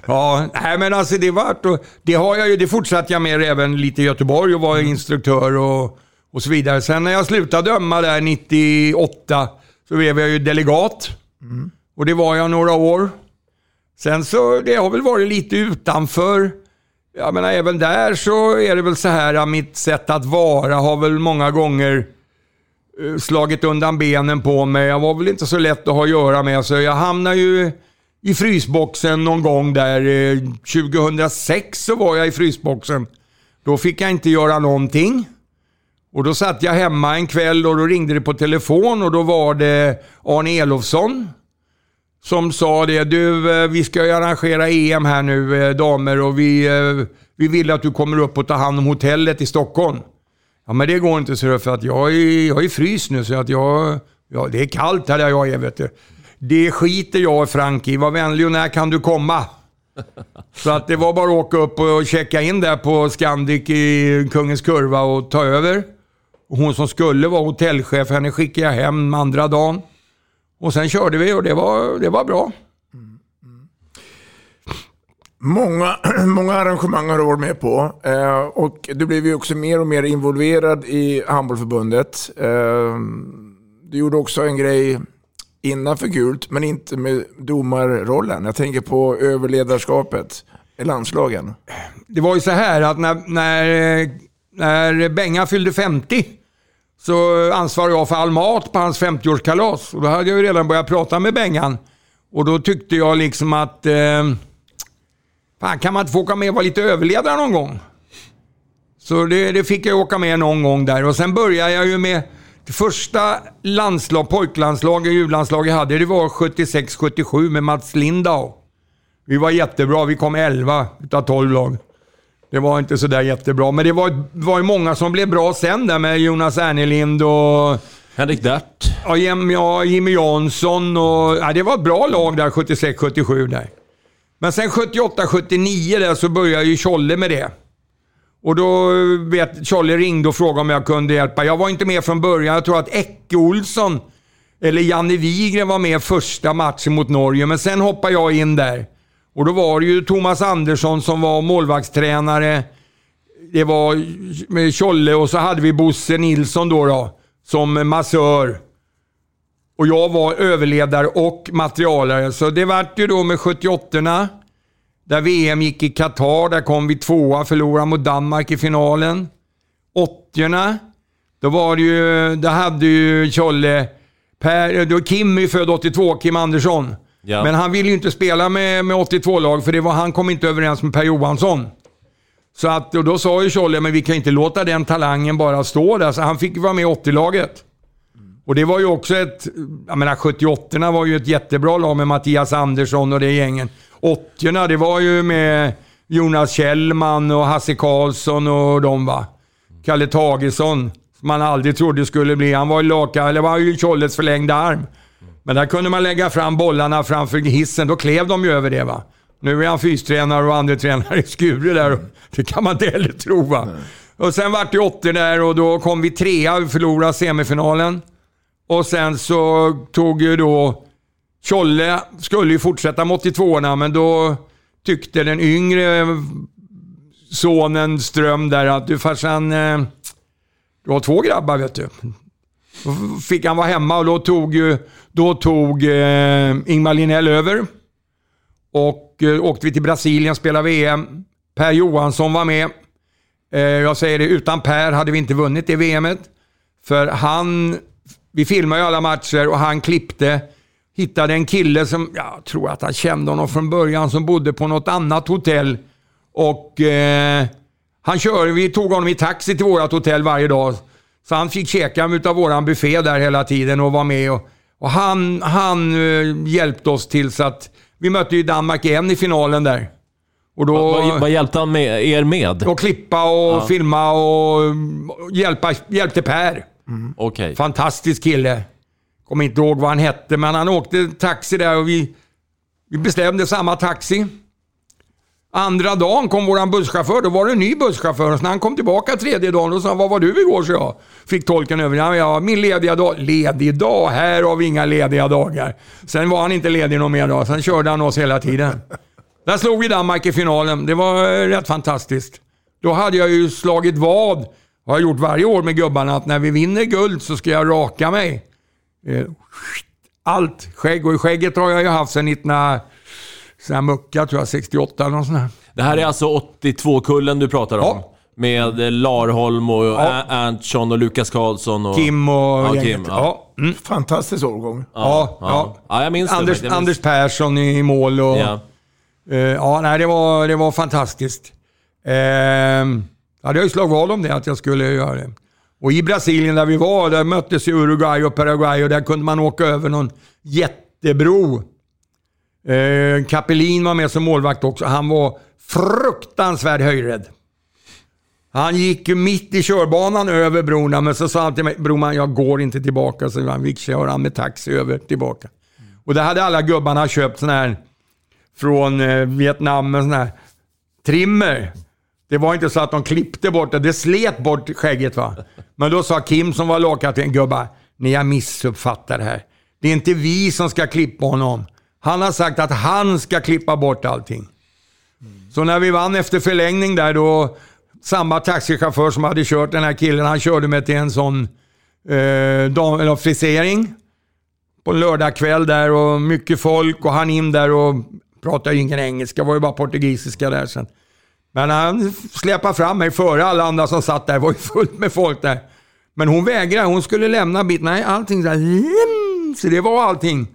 Ja, nej men alltså det vart och det har jag ju, det fortsatte jag med även lite i Göteborg och var instruktör och, och så vidare. Sen när jag slutade döma där 98 så blev jag ju delegat. Och det var jag några år. Sen så, det har väl varit lite utanför. Jag menar även där så är det väl så här att mitt sätt att vara har väl många gånger eh, slagit undan benen på mig. Jag var väl inte så lätt att ha att göra med så jag hamnade ju i frysboxen någon gång där. eh, 2006 så var jag i frysboxen. Då fick jag inte göra någonting. Och då satt jag hemma en kväll och då ringde det på telefon och då var det Arne Elofsson som sa det. Du, eh, vi ska ju arrangera EM här nu, eh, damer, och vi, eh, vi vill att du kommer upp och tar hand om hotellet i Stockholm. Ja, men det går inte, så för att jag är, jag är frys nu, så att jag... Ja, det är kallt här där jag är, vet du. Det skiter jag och Frank i. Var vänlig och när kan du komma? Så att det var bara att åka upp och checka in där på Scandic i Kungens Kurva och ta över. Hon som skulle vara hotellchef, henne skickade jag hem andra dagen. Och sen körde vi och det var, det var bra. Många, många arrangemang har du varit med på. Eh, och du blev ju också mer och mer involverad i Handbollförbundet. Eh, du gjorde också en grej innanför gult, men inte med domarrollen. Jag tänker på överledarskapet i landslagen. Det var ju så här att när, när, när Benga fyllde 50 så ansvarade jag för all mat på hans 50-årskalas. Och då hade jag ju redan börjat prata med Bengan. Och då tyckte jag liksom att... Eh, fan, kan man inte få åka med och vara lite överledare någon gång? Så det, det fick jag åka med någon gång där. Och sen började jag ju med... Det första landslag, pojklandslaget, djurlandslaget jag hade, det var 76-77 med Mats Lindau. Vi var jättebra. Vi kom 11 utav 12 lag. Det var inte sådär jättebra, men det var, var ju många som blev bra sen där med Jonas Ernelind och... Henrik Dert. Ja, Jim, ja, Jimmy Jansson och... Ja, det var ett bra lag där 76-77 där. Men sen 78-79 där så började ju Tjolle med det. Och då eh, vet Charlie ringde och frågade om jag kunde hjälpa. Jag var inte med från början. Jag tror att Ecke Olsson eller Janne Wigren var med första matchen mot Norge, men sen hoppade jag in där. Och då var det ju Thomas Andersson som var målvaktstränare. Det var med Tjolle och så hade vi Bosse Nilsson då, då som massör. Och jag var överledare och materialare. Så det vart ju då med 78 där VM gick i Qatar. Där kom vi tvåa, förlorade mot Danmark i finalen. 80 då var det ju, där hade ju Tjolle, per, då Kim är ju född 82, Kim Andersson. Ja. Men han ville ju inte spela med, med 82-lag för det var, han kom inte överens med Per Johansson. Så att, och då sa ju Tjolle, men vi kan inte låta den talangen bara stå där. Så han fick vara med i 80-laget. Och det var ju också ett... Jag menar 78 var ju ett jättebra lag med Mattias Andersson och det gängen. 80 det var ju med Jonas Kjellman och Hasse Karlsson och de va. Kalle Tagesson, som man aldrig trodde skulle bli. Han var ju laka, eller var ju Tjolles förlängda arm. Men där kunde man lägga fram bollarna framför hissen. Då klev de ju över det va. Nu är han fystränare och andre tränare i Skure där. och Det kan man inte heller tro va. Och sen vart det åttor där och då kom vi trea. Vi förlorade semifinalen. Och sen så tog ju då Tjolle, skulle ju fortsätta med 82orna, men då tyckte den yngre sonen Ström där att du farsan, eh, du har två grabbar vet du. Då fick han vara hemma och då tog, då tog eh, Ingmar Linnell över. Och eh, åkte vi till Brasilien och spelade VM. Per Johansson var med. Eh, jag säger det, utan Per hade vi inte vunnit det VMet. För han, vi filmade ju alla matcher och han klippte. Hittade en kille som, jag tror att han kände honom från början, som bodde på något annat hotell. Och eh, han körde, vi tog honom i taxi till vårt hotell varje dag. Så han fick käka utav våran buffé där hela tiden och var med. Och, och han, han eh, hjälpte oss till så att vi mötte ju Danmark igen i finalen där. Och då, Vad, vad, hjälpte han med, er med? och klippa och Ja. filma och hjälpa, hjälpte Per. Okej. Fantastisk kille. Kommer inte ihåg vad han hette, men han åkte taxi där och vi, vi bestämde samma taxi. Andra dagen kom våran busschaufför, då var det en ny busschaufför. Så när han kom tillbaka tredje dagen, och sa han, vad var du igår? Så jag fick tolken över. Ja, ja, min lediga dag. Ledig dag? Här har vi inga lediga dagar. Sen var han inte ledig någon mer dag. Sen körde han oss hela tiden. Där slog vi Danmark i finalen. Det var eh, rätt fantastiskt. Då hade jag ju slagit vad, har jag gjort varje år med gubbarna, att när vi vinner guld så ska jag raka mig. Eh, Allt skägg. Och skägget har jag ju haft sedan 19... Sen jag muckade, tror jag, 68 eller något sånt där. Det här är alltså 82-kullen du pratar om? Med eh, Larholm och Ja. Erntsson och Lukas Karlsson och... Kim och ja. Kim, ja. Ja. Mm. Fantastisk årgång. Ja, ja. ja. Ja, jag minns det Anders, faktiskt. Jag minns- Anders Persson i mål och... Ja. Eh, ja, nej, det var, det var fantastiskt. Uh, jag hade ju slagit vad om det, att jag skulle göra det. Och i Brasilien där vi var, där möttes ju Uruguay och Paraguay och där kunde man åka över någon jättebro. Uh, Capelin var med som målvakt också. Han var fruktansvärt höjdrädd. Han gick ju mitt i körbanan över bron, men så sa han till mig, Broman, jag går inte tillbaka. Så han fick köra han med taxi över tillbaka. Och där hade alla gubbarna köpt sån här från eh, Vietnam, en sån här trimmer. Det var inte så att de klippte bort det, det slet bort skägget va. Men då sa Kim som var lagkapten, gubbar, ni har missuppfattat det här. Det är inte vi som ska klippa honom. Han har sagt att han ska klippa bort allting. Så när vi vann efter förlängning där då, samma taxichaufför som hade kört den här killen, han körde mig till en sån eh, dam, eller frisering på en lördagkväll där och mycket folk och han in där och pratade ju ingen engelska, var ju bara portugisiska där sen. Men han släpade fram mig före alla andra som satt där, det var ju fullt med folk där. Men hon vägrade, hon skulle lämna bit. Nej, allting så här, så det var allting.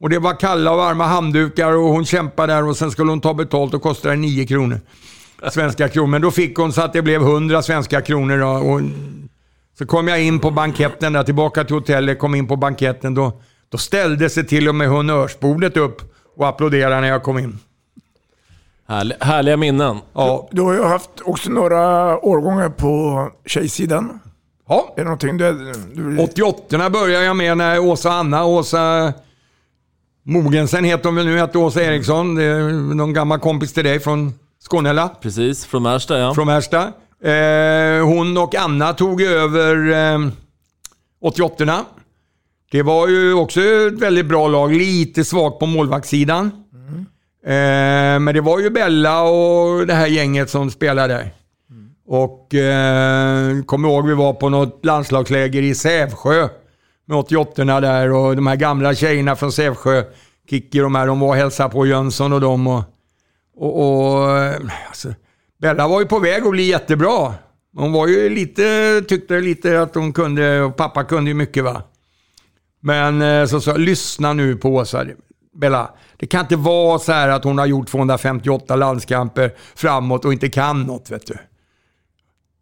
Och det var kalla och varma handdukar och hon kämpade där och sen skulle hon ta betalt och kostade det 9 kronor. Svenska kronor. Men då fick hon så att det blev 100 svenska kronor. då, Och så kom jag in på banketten där, tillbaka till hotellet, kom in på banketten. Då, då ställde sig till och med honnörsbordet upp och applåderade när jag kom in. Härli- härliga minnen. Ja. Du har ju haft också några årgångar på tjejsidan. Ja. Är det någonting du... du 88 började jag med när Åsa Anna, Åsa Mogensen heter hon väl nu, heter Åsa Eriksson. Det är någon gammal kompis till dig från Skånela. Precis, från Märsta ja. Från Märsta. Eh, hon och Anna tog över eh, 88 Det var ju också ett väldigt bra lag. Lite svagt på målvaktssidan. Eh, men det var ju Bella och det här gänget som spelade. Och eh, kommer ihåg vi var på något landslagsläger i Sävsjö med 88 där och de här gamla tjejerna från Sävsjö, Kikki och de här, de var och hälsade på Jönsson och dem. Och, och, och eh, alltså, Bella var ju på väg att bli jättebra. Hon var ju lite, tyckte lite att hon kunde, och pappa kunde ju mycket va. Men eh, så sa jag, lyssna nu på Åsa. Bella, det kan inte vara så här att hon har gjort 258 landskamper framåt och inte kan något vet du.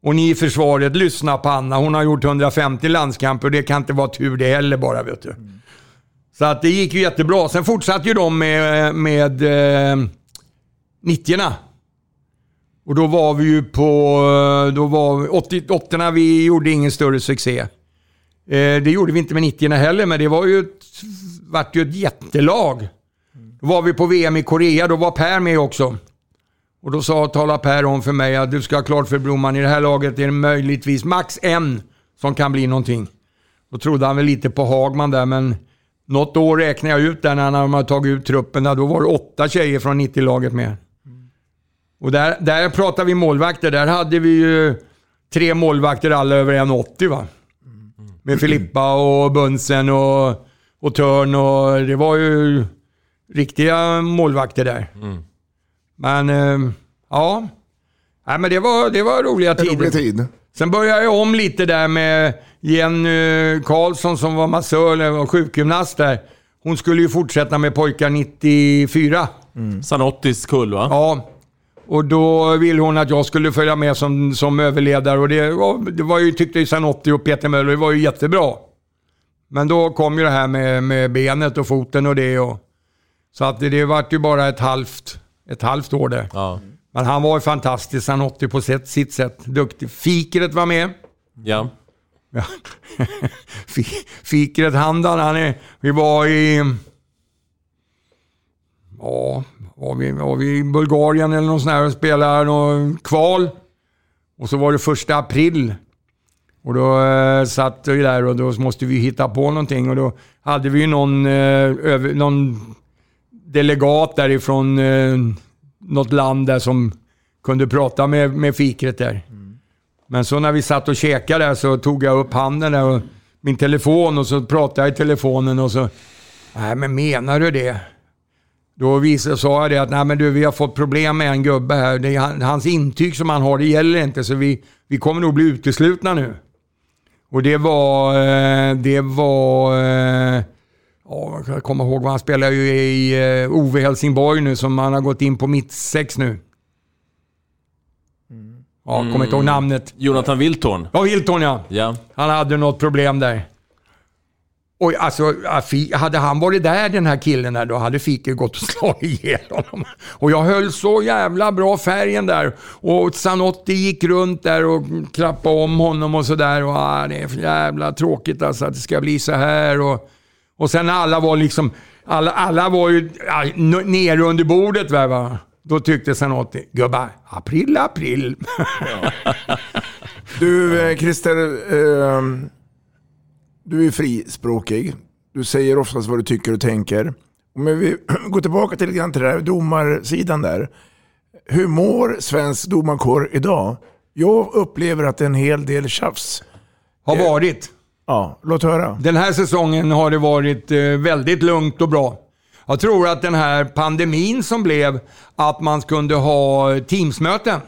Och ni i försvaret, lyssna på Anna. Hon har gjort 150 landskamper och det kan inte vara tur det heller bara vet du. Så att det gick ju jättebra. Sen fortsatte ju de med, med eh, 90 Och då var vi ju på... Eh, då var 88 vi gjorde ingen större succé. Eh, det gjorde vi inte med 90 heller, men det var ju ett, vart ju ett jättelag. Då var vi på VM i Korea, då var Per med också. Och då sa, talade Per om för mig att du ska ha klart för Broman, i det här laget är det möjligtvis max en som kan bli någonting. Då trodde han väl lite på Hagman där, men något år räknade jag ut där när han hade tagit ut truppen. Där, då var det åtta tjejer från 90-laget med. Och där, där pratar vi målvakter. Där hade vi ju tre målvakter alla över 1,80 va. Med Filippa och Bunsen och, och Törn och det var ju riktiga målvakter där. Men eh, ja, Nej, men det var, det var roliga tider. rolig tid. Sen började jag om lite där med Jenny Karlsson som var massör och sjukgymnast där. Hon skulle ju fortsätta med pojkar 94. Sanottis kull va? Ja. Och då ville hon att jag skulle följa med som, som överledare och det var, det var ju, tyckte ju Sanotti och Peter Möller, det var ju jättebra. Men då kom ju det här med, med benet och foten och det och... Så att det, det vart ju bara ett halvt, ett halvt år det. Men han var ju fantastisk, Sanotti på sitt, sitt sätt. Duktig. Fikret var med. Ja. Ja. Fi- Fikret Handan, han är... Vi var i... Ja, var vi, var vi i Bulgarien eller någon sån här och spelade någon kval. Och så var det första april. Och då eh, satt vi där och då måste vi hitta på någonting. Och då hade vi ju någon, eh, över, någon delegat därifrån eh, något land där som kunde prata med, med fikret där. Men så när vi satt och käkade där så tog jag upp handen där och min telefon och så pratade jag i telefonen och så... Nej men menar du det? Då visade, sa jag det att nej men du vi har fått problem med en gubbe här. Det är, hans intyg som han har det gäller inte så vi, vi kommer nog bli uteslutna nu. Och det var... eh, Det var... eh, Ja, jag kommer ihåg vad han spelar ju i eh, Ove Helsingborg nu som han har gått in på mitt sex nu. Ja, kommer inte ihåg namnet. Jonathan Wiltorn. Ja, Wilton ja. Ja. Han hade något problem där. Och alltså, hade han varit där den här killen här, då hade Fike gått och slagit ihjäl honom. Och jag höll så jävla bra färgen där. Och Zanotti gick runt där och klappade om honom och sådär. Och ah, det är för jävla tråkigt alltså att det ska bli så här. Och, och sen när alla var liksom, alla, alla var ju ja, nere under bordet. Va, va? Då tyckte Zanotti, gubbar, april, april. Du, eh, Christer, eh, du är frispråkig. Du säger oftast vad du tycker och tänker. Om vi går tillbaka till, grann till det här domarsidan där. Hur mår svensk domarkår idag? Jag upplever att det är en hel del tjafs. Har varit. Ja, låt höra. Den här säsongen har det varit eh, väldigt lugnt och bra. Jag tror att den här pandemin som blev, att man kunde ha teamsmöten,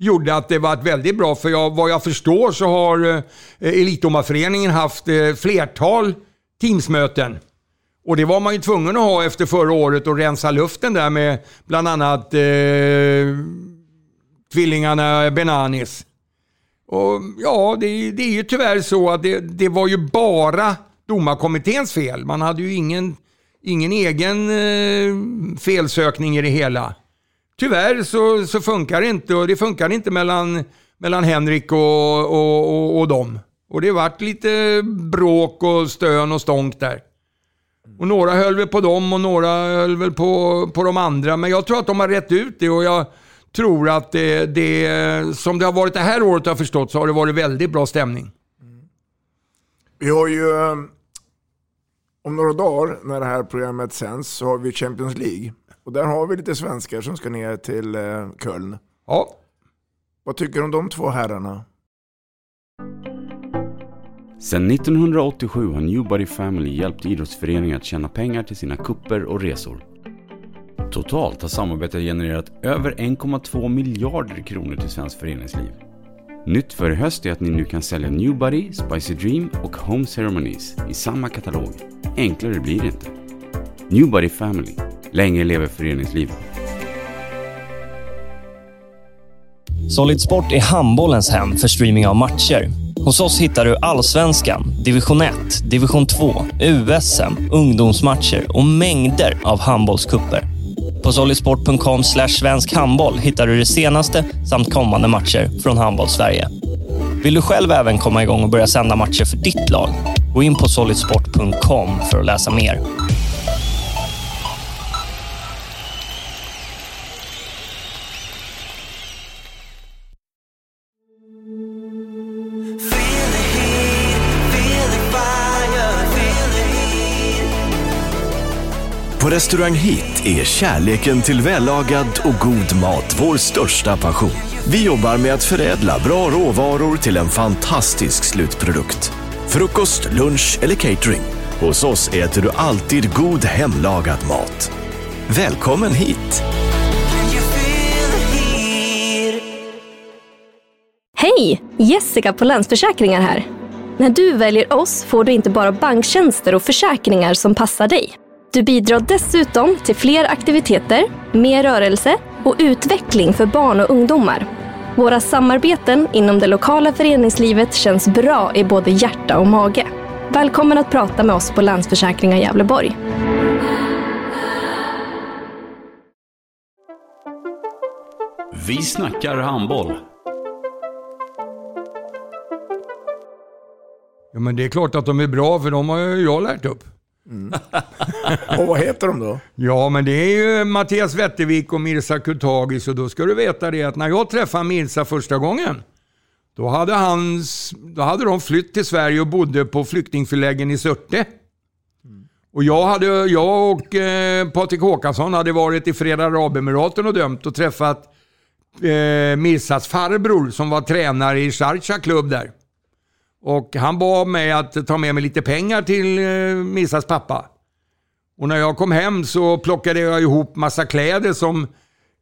gjorde att det var väldigt bra. För jag, vad jag förstår så har eh, Elitdomarföreningen haft eh, flertal teamsmöten. Och det var man ju tvungen att ha efter förra året och rensa luften där med bland annat eh, tvillingarna Benanis. Och ja, det, det är ju tyvärr så att det, det var ju bara domarkommitténs fel. Man hade ju ingen, ingen egen eh, felsökning i det hela. Tyvärr så, så funkar det inte och det funkar inte mellan, mellan Henrik och, och, och, och dem. Och det vart lite bråk och stön och stånk där. Och några höll väl på dem och några höll väl på, på de andra. Men jag tror att de har rätt ut det och jag tror att det, det som det har varit det här året har jag förstått så har det varit väldigt bra stämning. Vi har ju, eh, om några dagar när det här programmet sänds så har vi Champions League. Och där har vi lite svenskar som ska ner till eh, Köln. Ja. Vad tycker du om de två herrarna? Sedan 1987 har Newbody Family hjälpt idrottsföreningar att tjäna pengar till sina kupper och resor. Totalt har samarbetet genererat över 1,2 miljarder kronor till svenskt föreningsliv. Nytt för i höst är att ni nu kan sälja Newbody, Spicy Dream och Home Ceremonies i samma katalog. Enklare blir det inte. Newbody Family. Länge leve föreningslivet. Solid Sport är handbollens hem för streaming av matcher. Hos oss hittar du Allsvenskan, Division 1, Division 2, USM, ungdomsmatcher och mängder av handbollskupper. På solidsport.com svensk handboll hittar du det senaste samt kommande matcher från Handbollssverige. Vill du själv även komma igång och börja sända matcher för ditt lag? Gå in på solidsport.com för att läsa mer. På Restaurang Hit är kärleken till vällagad och god mat vår största passion. Vi jobbar med att förädla bra råvaror till en fantastisk slutprodukt. Frukost, lunch eller catering. Hos oss äter du alltid god hemlagad mat. Välkommen hit! Hej! Jessica på Länsförsäkringar här. När du väljer oss får du inte bara banktjänster och försäkringar som passar dig. Du bidrar dessutom till fler aktiviteter, mer rörelse och utveckling för barn och ungdomar. Våra samarbeten inom det lokala föreningslivet känns bra i både hjärta och mage. Välkommen att prata med oss på Länsförsäkringar Gävleborg. Vi snackar handboll. Ja, men det är klart att de är bra, för de har jag lärt upp. Och vad heter de då? Ja, men det är ju Mattias Wettervik och Mirza Kurtagis och då ska du veta det att när jag träffade Mirza första gången, då hade, hans, då hade de flytt till Sverige och bodde på flyktingförläggningen i Surte. Och jag, hade, jag och eh, Patrik Håkansson hade varit i Förenade Arabemiraten och dömt och träffat eh, Mirzas farbror som var tränare i Sharjah klubb där. Och han bad mig att ta med mig lite pengar till eh, Mirzas pappa. Och när jag kom hem så plockade jag ihop massa kläder som,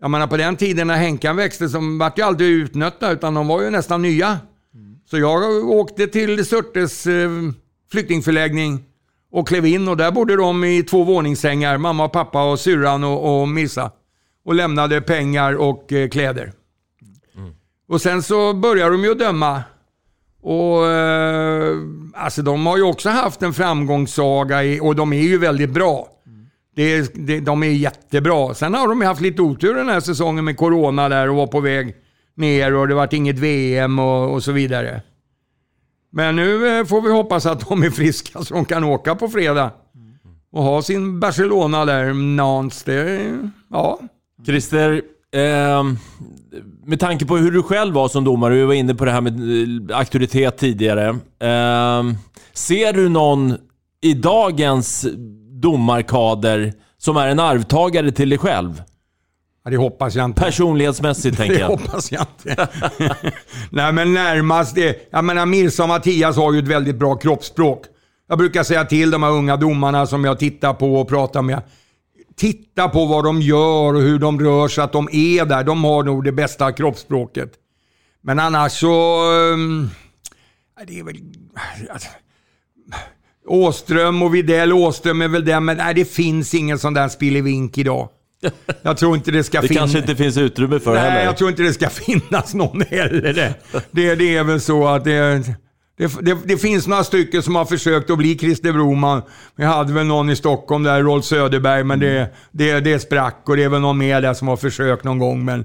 jag menar på den tiden när Henkan växte, som vart ju aldrig utnötta utan de var ju nästan nya. Så jag åkte till Surtes eh, flyktingförläggning och klev in och där bodde de i två våningssängar, mamma och pappa och syrran och, och Mirza. Och lämnade pengar och eh, kläder. Och sen så började de ju att döma. Och eh, alltså de har ju också haft en framgångssaga i, och de är ju väldigt bra. Det, det, de är jättebra. Sen har de ju haft lite otur den här säsongen med Corona där och var på väg ner och det vart inget VM och, och så vidare. Men nu eh, får vi hoppas att de är friska så de kan åka på fredag. Och ha sin Barcelona där, Nans. Det, ja. Christer, ehm, med tanke på hur du själv var som domare, du var inne på det här med eh, auktoritet tidigare. Ehm, ser du någon i dagens domarkader som är en arvtagare till dig själv? Ja, det hoppas jag inte. Personlighetsmässigt tänker Det jag. hoppas jag inte. Nej, men närmast det. Jag menar, Mirza och Mattias har ju ett väldigt bra kroppsspråk. Jag brukar säga till de här unga domarna som jag tittar på och pratar med. Titta på vad de gör och hur de rör sig, att de är där. De har nog det bästa kroppsspråket. Men annars så... ehm, det är väl... Alltså, Åström och Videll. Åström är väl den, men nej, det finns ingen sån där spillevink idag. Jag tror inte det ska Det finnas. kanske inte finns utrymme för Nej, heller. jag tror inte det ska finnas någon heller. Det, det, det är väl så att det, det, det, det finns några stycken som har försökt att bli Christer Broman. Vi hade väl någon i Stockholm där, Rolf Söderberg, men det, det, det sprack och det är väl någon mer där som har försökt någon gång. Men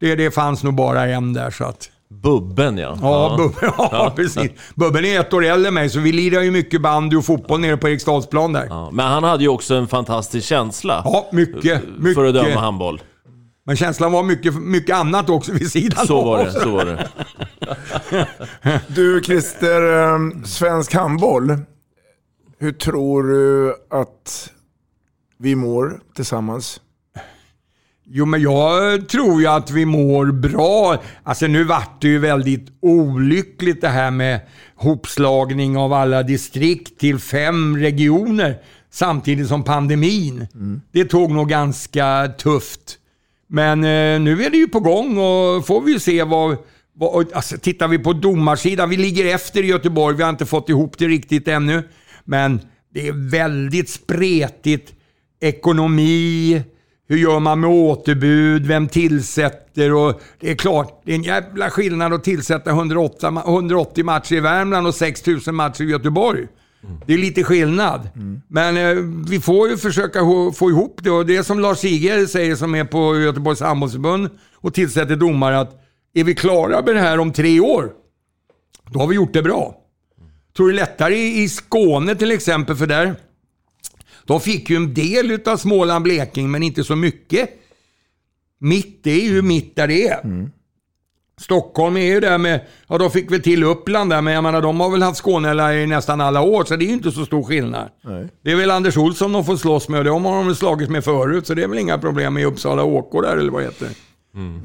det, det fanns nog bara en där. Så att, Bubben ja. ja, Bubben, ja, precis. Bubben är ett år äldre än mig, så vi lirar ju mycket bandy och fotboll nere på Eriksdalsplan där. Ja, Men han hade ju också en fantastisk känsla. Ja, mycket. mycket. För att döma handboll. Men känslan var mycket, mycket annat också vid sidan Så var av. det, så var det. Du Christer, eh, svensk handboll. Hur tror du att vi mår tillsammans? Jo, men jag tror ju att vi mår bra. Alltså nu vart det ju väldigt olyckligt det här med hopslagning av alla distrikt till fem regioner samtidigt som pandemin. Det tog nog ganska tufft. Men eh, nu är det ju på gång och får vi ju se vad alltså, tittar vi på domarsidan, vi ligger efter i Göteborg. Vi har inte fått ihop det riktigt ännu. Men det är väldigt spretigt. Ekonomi, hur gör man med återbud? Vem tillsätter? Och det är klart, det är en jävla skillnad att tillsätta 108, 180 matcher i Värmland och 6000 matcher i Göteborg. Det är lite skillnad. Men eh, vi får ju försöka få ihop det. Och det är som Lars Siger säger som är på Göteborgs handbollsförbund och tillsätter domare att är vi klara med det här om tre år, då har vi gjort det bra. Tror det är lättare i, Skåne till exempel, för där de fick ju en del utav Småland, Blekinge, men inte så mycket. Mitt, det är ju mitt där det är. Stockholm är ju där med, ja de fick väl till Uppland där, men jag menar de har väl haft Skåne i nästan alla år, så det är ju inte så stor skillnad. Nej. Det är väl Anders Olsson de får slås med och de har de väl slagits med förut, så det är väl inga problem i Uppsala OK där, eller vad heter det?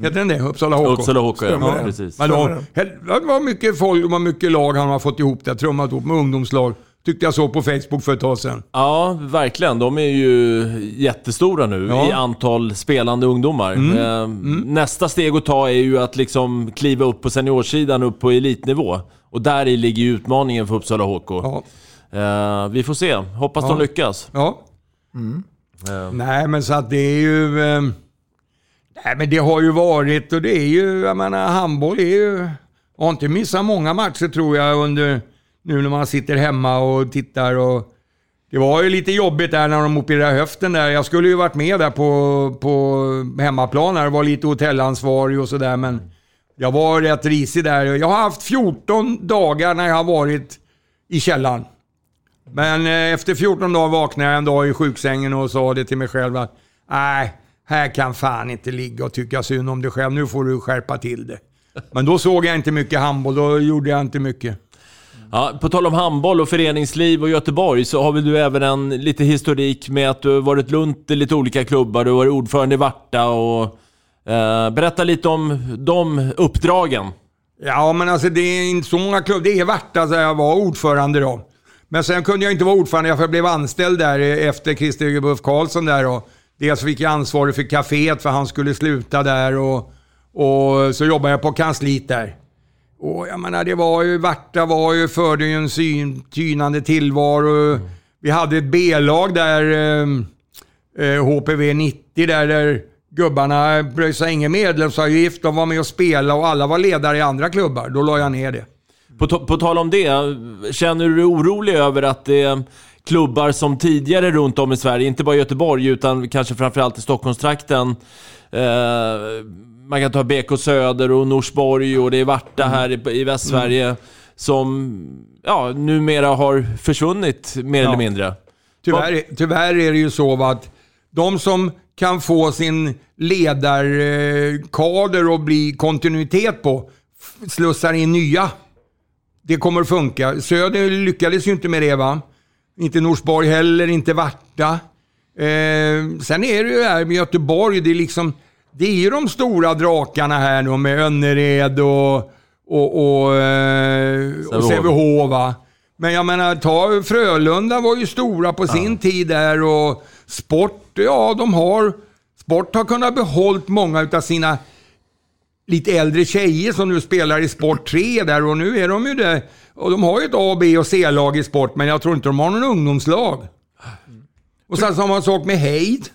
Heter den det? Uppsala HK? Uppsala HK, ja. Ja, precis. Men de, det var mycket folk, det var mycket lag han har fått ihop där, trummat ihop med ungdomslag. Tyckte jag såg på Facebook för ett tag sedan. Ja, verkligen. De är ju jättestora nu Ja. i antal spelande ungdomar. Mm. Eh, Nästa steg att ta är ju att liksom kliva upp på seniorsidan, upp på elitnivå. Och där i ligger ju utmaningen för Uppsala HK. Eh, vi får se. Hoppas Ja. de lyckas. Ja. Eh, Nej, men så att det är ju... Eh, nej, men det har ju varit och det är ju... Jag menar, handboll är ju... Jag Har inte missat många matcher tror jag under... Nu när man sitter hemma och tittar och... Det var ju lite jobbigt där när de opererade höften där. Jag skulle ju varit med där på, på hemmaplan där och var lite hotellansvarig och sådär men... Jag var rätt risig där. Jag har haft 14 dagar när jag har varit i källaren. Men eh, efter 14 dagar vaknade jag en dag i sjuksängen och sa det till mig själv att nej, här kan fan inte ligga och tycka synd om dig själv. Nu får du skärpa till det. Men då såg jag inte mycket handboll. Då gjorde jag inte mycket. Ja, på tal om handboll och föreningsliv och Göteborg så har väl du även en lite historik med att du har varit runt i lite olika klubbar. Du har varit ordförande i Varta och... Eh, berätta lite om de uppdragen. Ja, men alltså det är inte så många klubbar. Det är Varta där jag var ordförande då. Men sen kunde jag inte vara ordförande för jag blev anställd där efter Christer Buff Karlsson där då. Dels fick jag ansvaret för kaféet för han skulle sluta där och, och så jobbade jag på kansliet där. Och jag menar, det var ju, Varta var ju, förde ju en syn, tynande tillvaro. Vi hade ett B-lag där, eh, eh, HPV 90 där, där gubbarna bröt sig ingen medlemsavgift. De var med och spelade och alla var ledare i andra klubbar. Då la jag ner det. På, på tal om det, känner du dig orolig över att det klubbar som tidigare runt om i Sverige, inte bara Göteborg utan kanske framförallt i Stockholmstrakten, eh, man kan ta BK Söder och Norsborg och det är Varta här i, i Västsverige, som ja, numera har försvunnit mer Ja. eller mindre. Tyvärr, tyvärr är det ju så att de som kan få sin ledarkader och bli kontinuitet på, slussar in nya. Det kommer att funka. Söder lyckades ju inte med det va. Inte Norsborg heller, inte Varta. Eh, sen är det ju här med Göteborg, det är liksom, det är ju de stora drakarna här nu med Önnered och, och, och, eh, och Sävehof. Men jag menar, ta Frölunda var ju stora på sin tid där och Sport, ja de har... Sport har kunnat behållt många utav sina lite äldre tjejer som nu spelar i Sport 3 där och nu är de ju det. Och de har ju ett A, B och C-lag i sport, men jag tror inte de har någon ungdomslag. Och sen samma sak med Heid.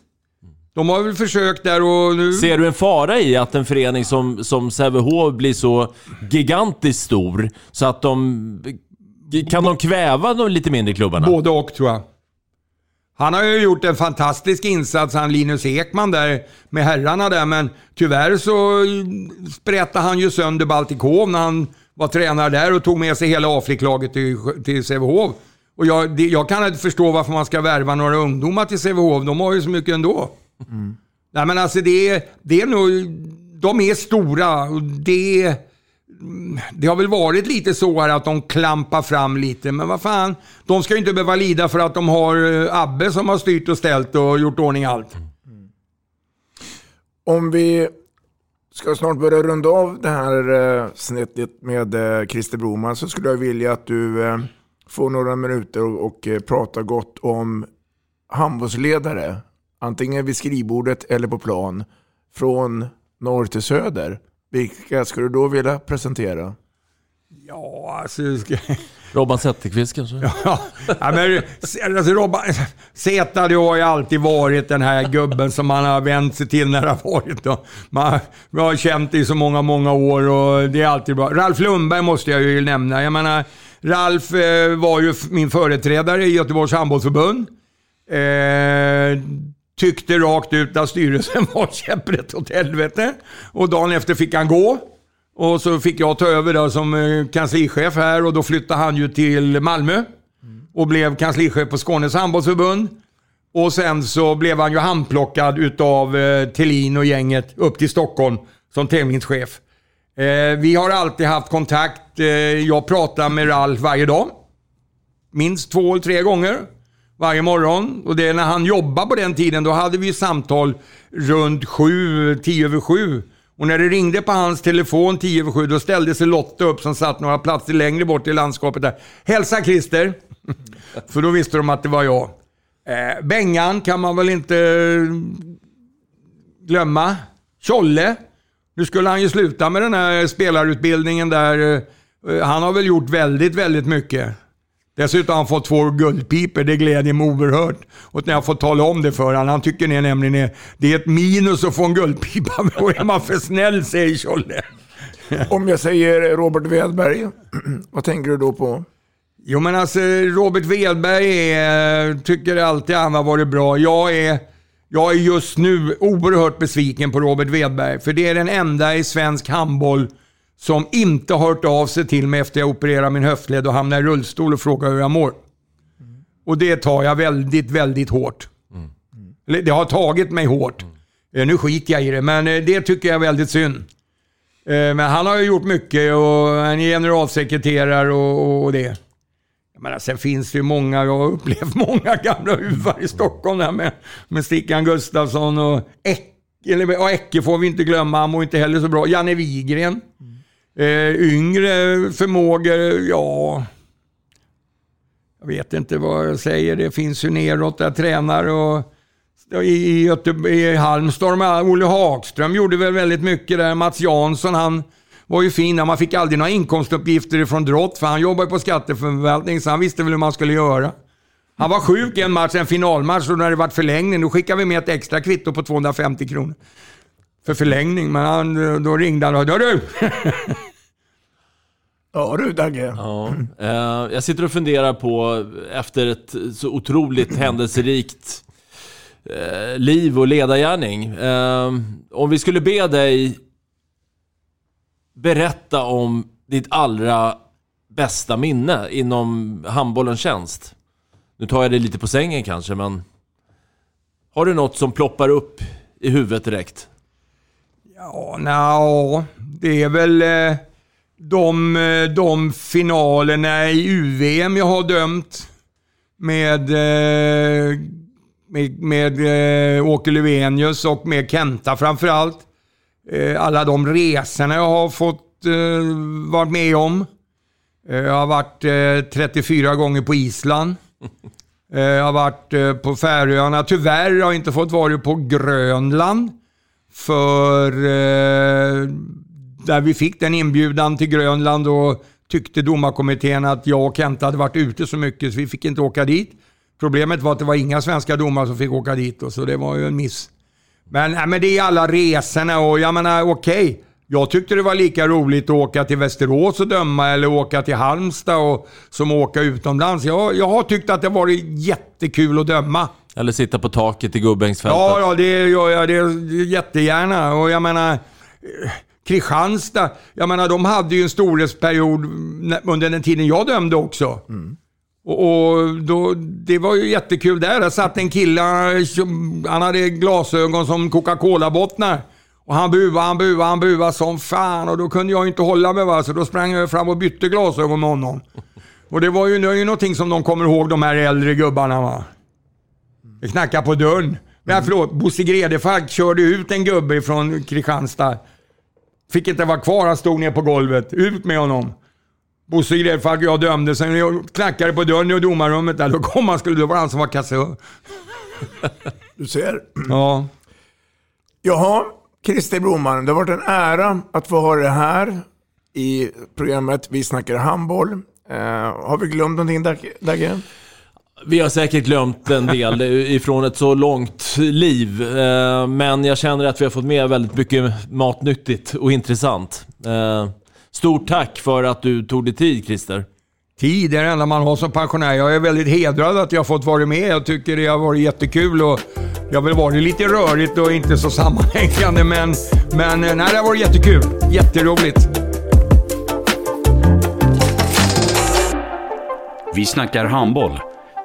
De har väl försökt där och nu... Ser du en fara i att en förening som, som Sävehof blir så gigantiskt stor så att de... Kan de kväva de lite mindre klubbarna? Både och tror jag. Han har ju gjort en fantastisk insats, han Linus Ekman där med herrarna där, men tyvärr så sprättade han ju sönder Baltikov när han var tränare där och tog med sig hela Afriklaget till, till Sävehof. Och jag, det, jag kan inte förstå varför man ska värva några ungdomar till Sävehof, de har ju så mycket ändå. Nej men alltså det är, det är nog, de är stora och det, Mm, det har väl varit lite så här att de klampar fram lite, men vad fan. De ska ju inte behöva lida för att de har eh, Abbe som har styrt och ställt och gjort ordning allt. Mm. Om vi ska snart börja runda av det här eh, snittet med eh, Christer Broman så skulle jag vilja att du får några minuter och, och pratar gott om handbollsledare. Antingen vid skrivbordet eller på plan. Från norr till söder. Vilka skulle du då vilja presentera? Ja, alltså... Ska... Robban Zetterqvist kanske? Ja, ja, men alltså Robban, Zeta det har ju alltid varit den här gubben som man har vänt sig till när det har varit. Och man, man har känt det i så många, många år och det är alltid bra. Ralf Lundberg måste jag ju nämna. Jag menar, Ralf eh, var ju min företrädare i Göteborgs handbollsförbund. Eh, tyckte rakt ut att styrelsen var käpprätt åt helvete. Och dagen efter fick han gå. Och så fick jag ta över då som eh, kanslichef här och då flyttade han ju till Malmö. Och blev kanslichef på Skånes handbollsförbund. Och sen så blev han ju handplockad utav eh, Thelin och gänget upp till Stockholm som tävlingschef. Eh, vi har alltid haft kontakt. Eh, jag pratar med Ralf varje dag. Minst två eller tre gånger varje morgon. Och det är när han jobbade på den tiden, då hade vi samtal runt sju, tio över sju. Och när det ringde på hans telefon tio över sju, då ställde sig Lotta upp som satt några platser längre bort i landskapet där. Hälsa Christer! För då visste de att det var jag. Eh, Bengan kan man väl inte glömma. Tjolle. Nu skulle han ju sluta med den här spelarutbildningen där. Eh, Han har väl gjort väldigt, väldigt mycket. Dessutom har han fått två guldpipor. Det glädjer mig oerhört. Och när jag får tala om det för honom. Han tycker det nämligen är, det är ett minus att få en guldpipa. Då är man för snäll, säger Tjolle. Om jag säger Robert Wedberg, vad tänker du då på? Jo men alltså Robert Wedberg är, tycker alltid han har varit bra. Jag är, jag är just nu oerhört besviken på Robert Wedberg. För det är den enda i svensk handboll som inte har hört av sig till mig efter jag opererade min höftled och hamnade i rullstol och frågar hur jag mår. Och det tar jag väldigt, väldigt hårt. Eller det har tagit mig hårt. Eh, Nu skiter jag i det, men eh, det tycker jag är väldigt synd. Eh, Men han har ju gjort mycket och han är generalsekreterare och, och det. Menar, sen finns det ju många, jag har upplevt många gamla huvar i Stockholm där med, med Stickan Gustafsson och Ecke, eller, ja, Ecke får vi inte glömma, han mår inte heller så bra. Janne Wigren. Eh, yngre förmågor, ja... Jag vet inte vad jag säger. Det finns ju neråt där tränare och i, i, i Halmstad med Olle Hagström gjorde väl väldigt mycket där. Mats Jansson, han var ju fin. Man fick aldrig några inkomstuppgifter från Drott för han jobbade på skatteförvaltning så han visste väl hur man skulle göra. Han var sjuk en match, en finalmatch, och när det var förlängning då skickade vi med ett extra kvitto på 250 kronor. För förlängning, men han, då ringde han och sa du! Ja du Dagge. Ja. Eh, jag sitter och funderar på, efter ett så otroligt händelserikt eh, liv och ledargärning. Eh, om vi skulle be dig berätta om ditt allra bästa minne inom handbollens tjänst. Nu tar jag dig lite på sängen kanske, men har du något som ploppar upp i huvudet direkt? Ja, nja, det är väl eh, de, eh, de finalerna i UVM jag har dömt med, eh, med, med Åke Löfvenius och med Kenta framförallt. Alla de resorna jag har fått varit med om. Jag har varit 34 gånger på Island. Jag har varit på Färöarna. Tyvärr har jag inte fått vara på Grönland. För eh, där vi fick den inbjudan till Grönland och tyckte domarkommittén att jag och Kent hade varit ute så mycket så vi fick inte åka dit. Problemet var att det var inga svenska domare som fick åka dit och så det var ju en miss. Men, nej, men det är alla resorna och jag menar okej. Jag tyckte det var lika roligt att åka till Västerås och döma eller åka till Halmstad och, som att åka utomlands. Jag, jag har tyckt att det varit jättekul att döma. Eller sitta på taket i Gubbängsfältet? Ja, ja, det gör jag det jättegärna. Och jag menar, eh, Kristianstad, jag menar de hade ju en storhetsperiod under den tiden jag dömde också. Och, och då, det var ju jättekul där. Där satt en kille, han hade glasögon som Coca-Cola-bottnar. Och han buade, han buade, han buade som fan. Och då kunde jag inte hålla mig va. Så då sprang jag fram och bytte glasögon med honom. Och det var ju, det var ju någonting som de kommer ihåg, de här äldre gubbarna va. Knackade på dörren. Men förlåt, Bosse Gredefalk körde ut en gubbe från Kristianstad. Fick inte vara kvar, han stod ner på golvet. Ut med honom. Bosse Gredefalk och jag dömde. Sen jag knackade på dörren i domarrummet där, då kom han, skulle det vara han som var kassör. Du ser. Ja. Jaha, Christer Broman, det har varit en ära att få ha det här i programmet Vi snackar handboll. Eh, har vi glömt någonting Dag- Dagge? Vi har säkert glömt en del ifrån ett så långt liv. eh, Men jag känner att vi har fått med väldigt mycket matnyttigt och intressant. Eh, Stort tack för att du tog dig tid Christer. Tid är det enda man har som pensionär. Jag är väldigt hedrad att jag har fått vara med. Jag tycker det har varit jättekul och det har väl varit lite rörigt och inte så sammanhängande men, men eh, nej, det har varit jättekul. Jätteroligt. Vi snackar handboll,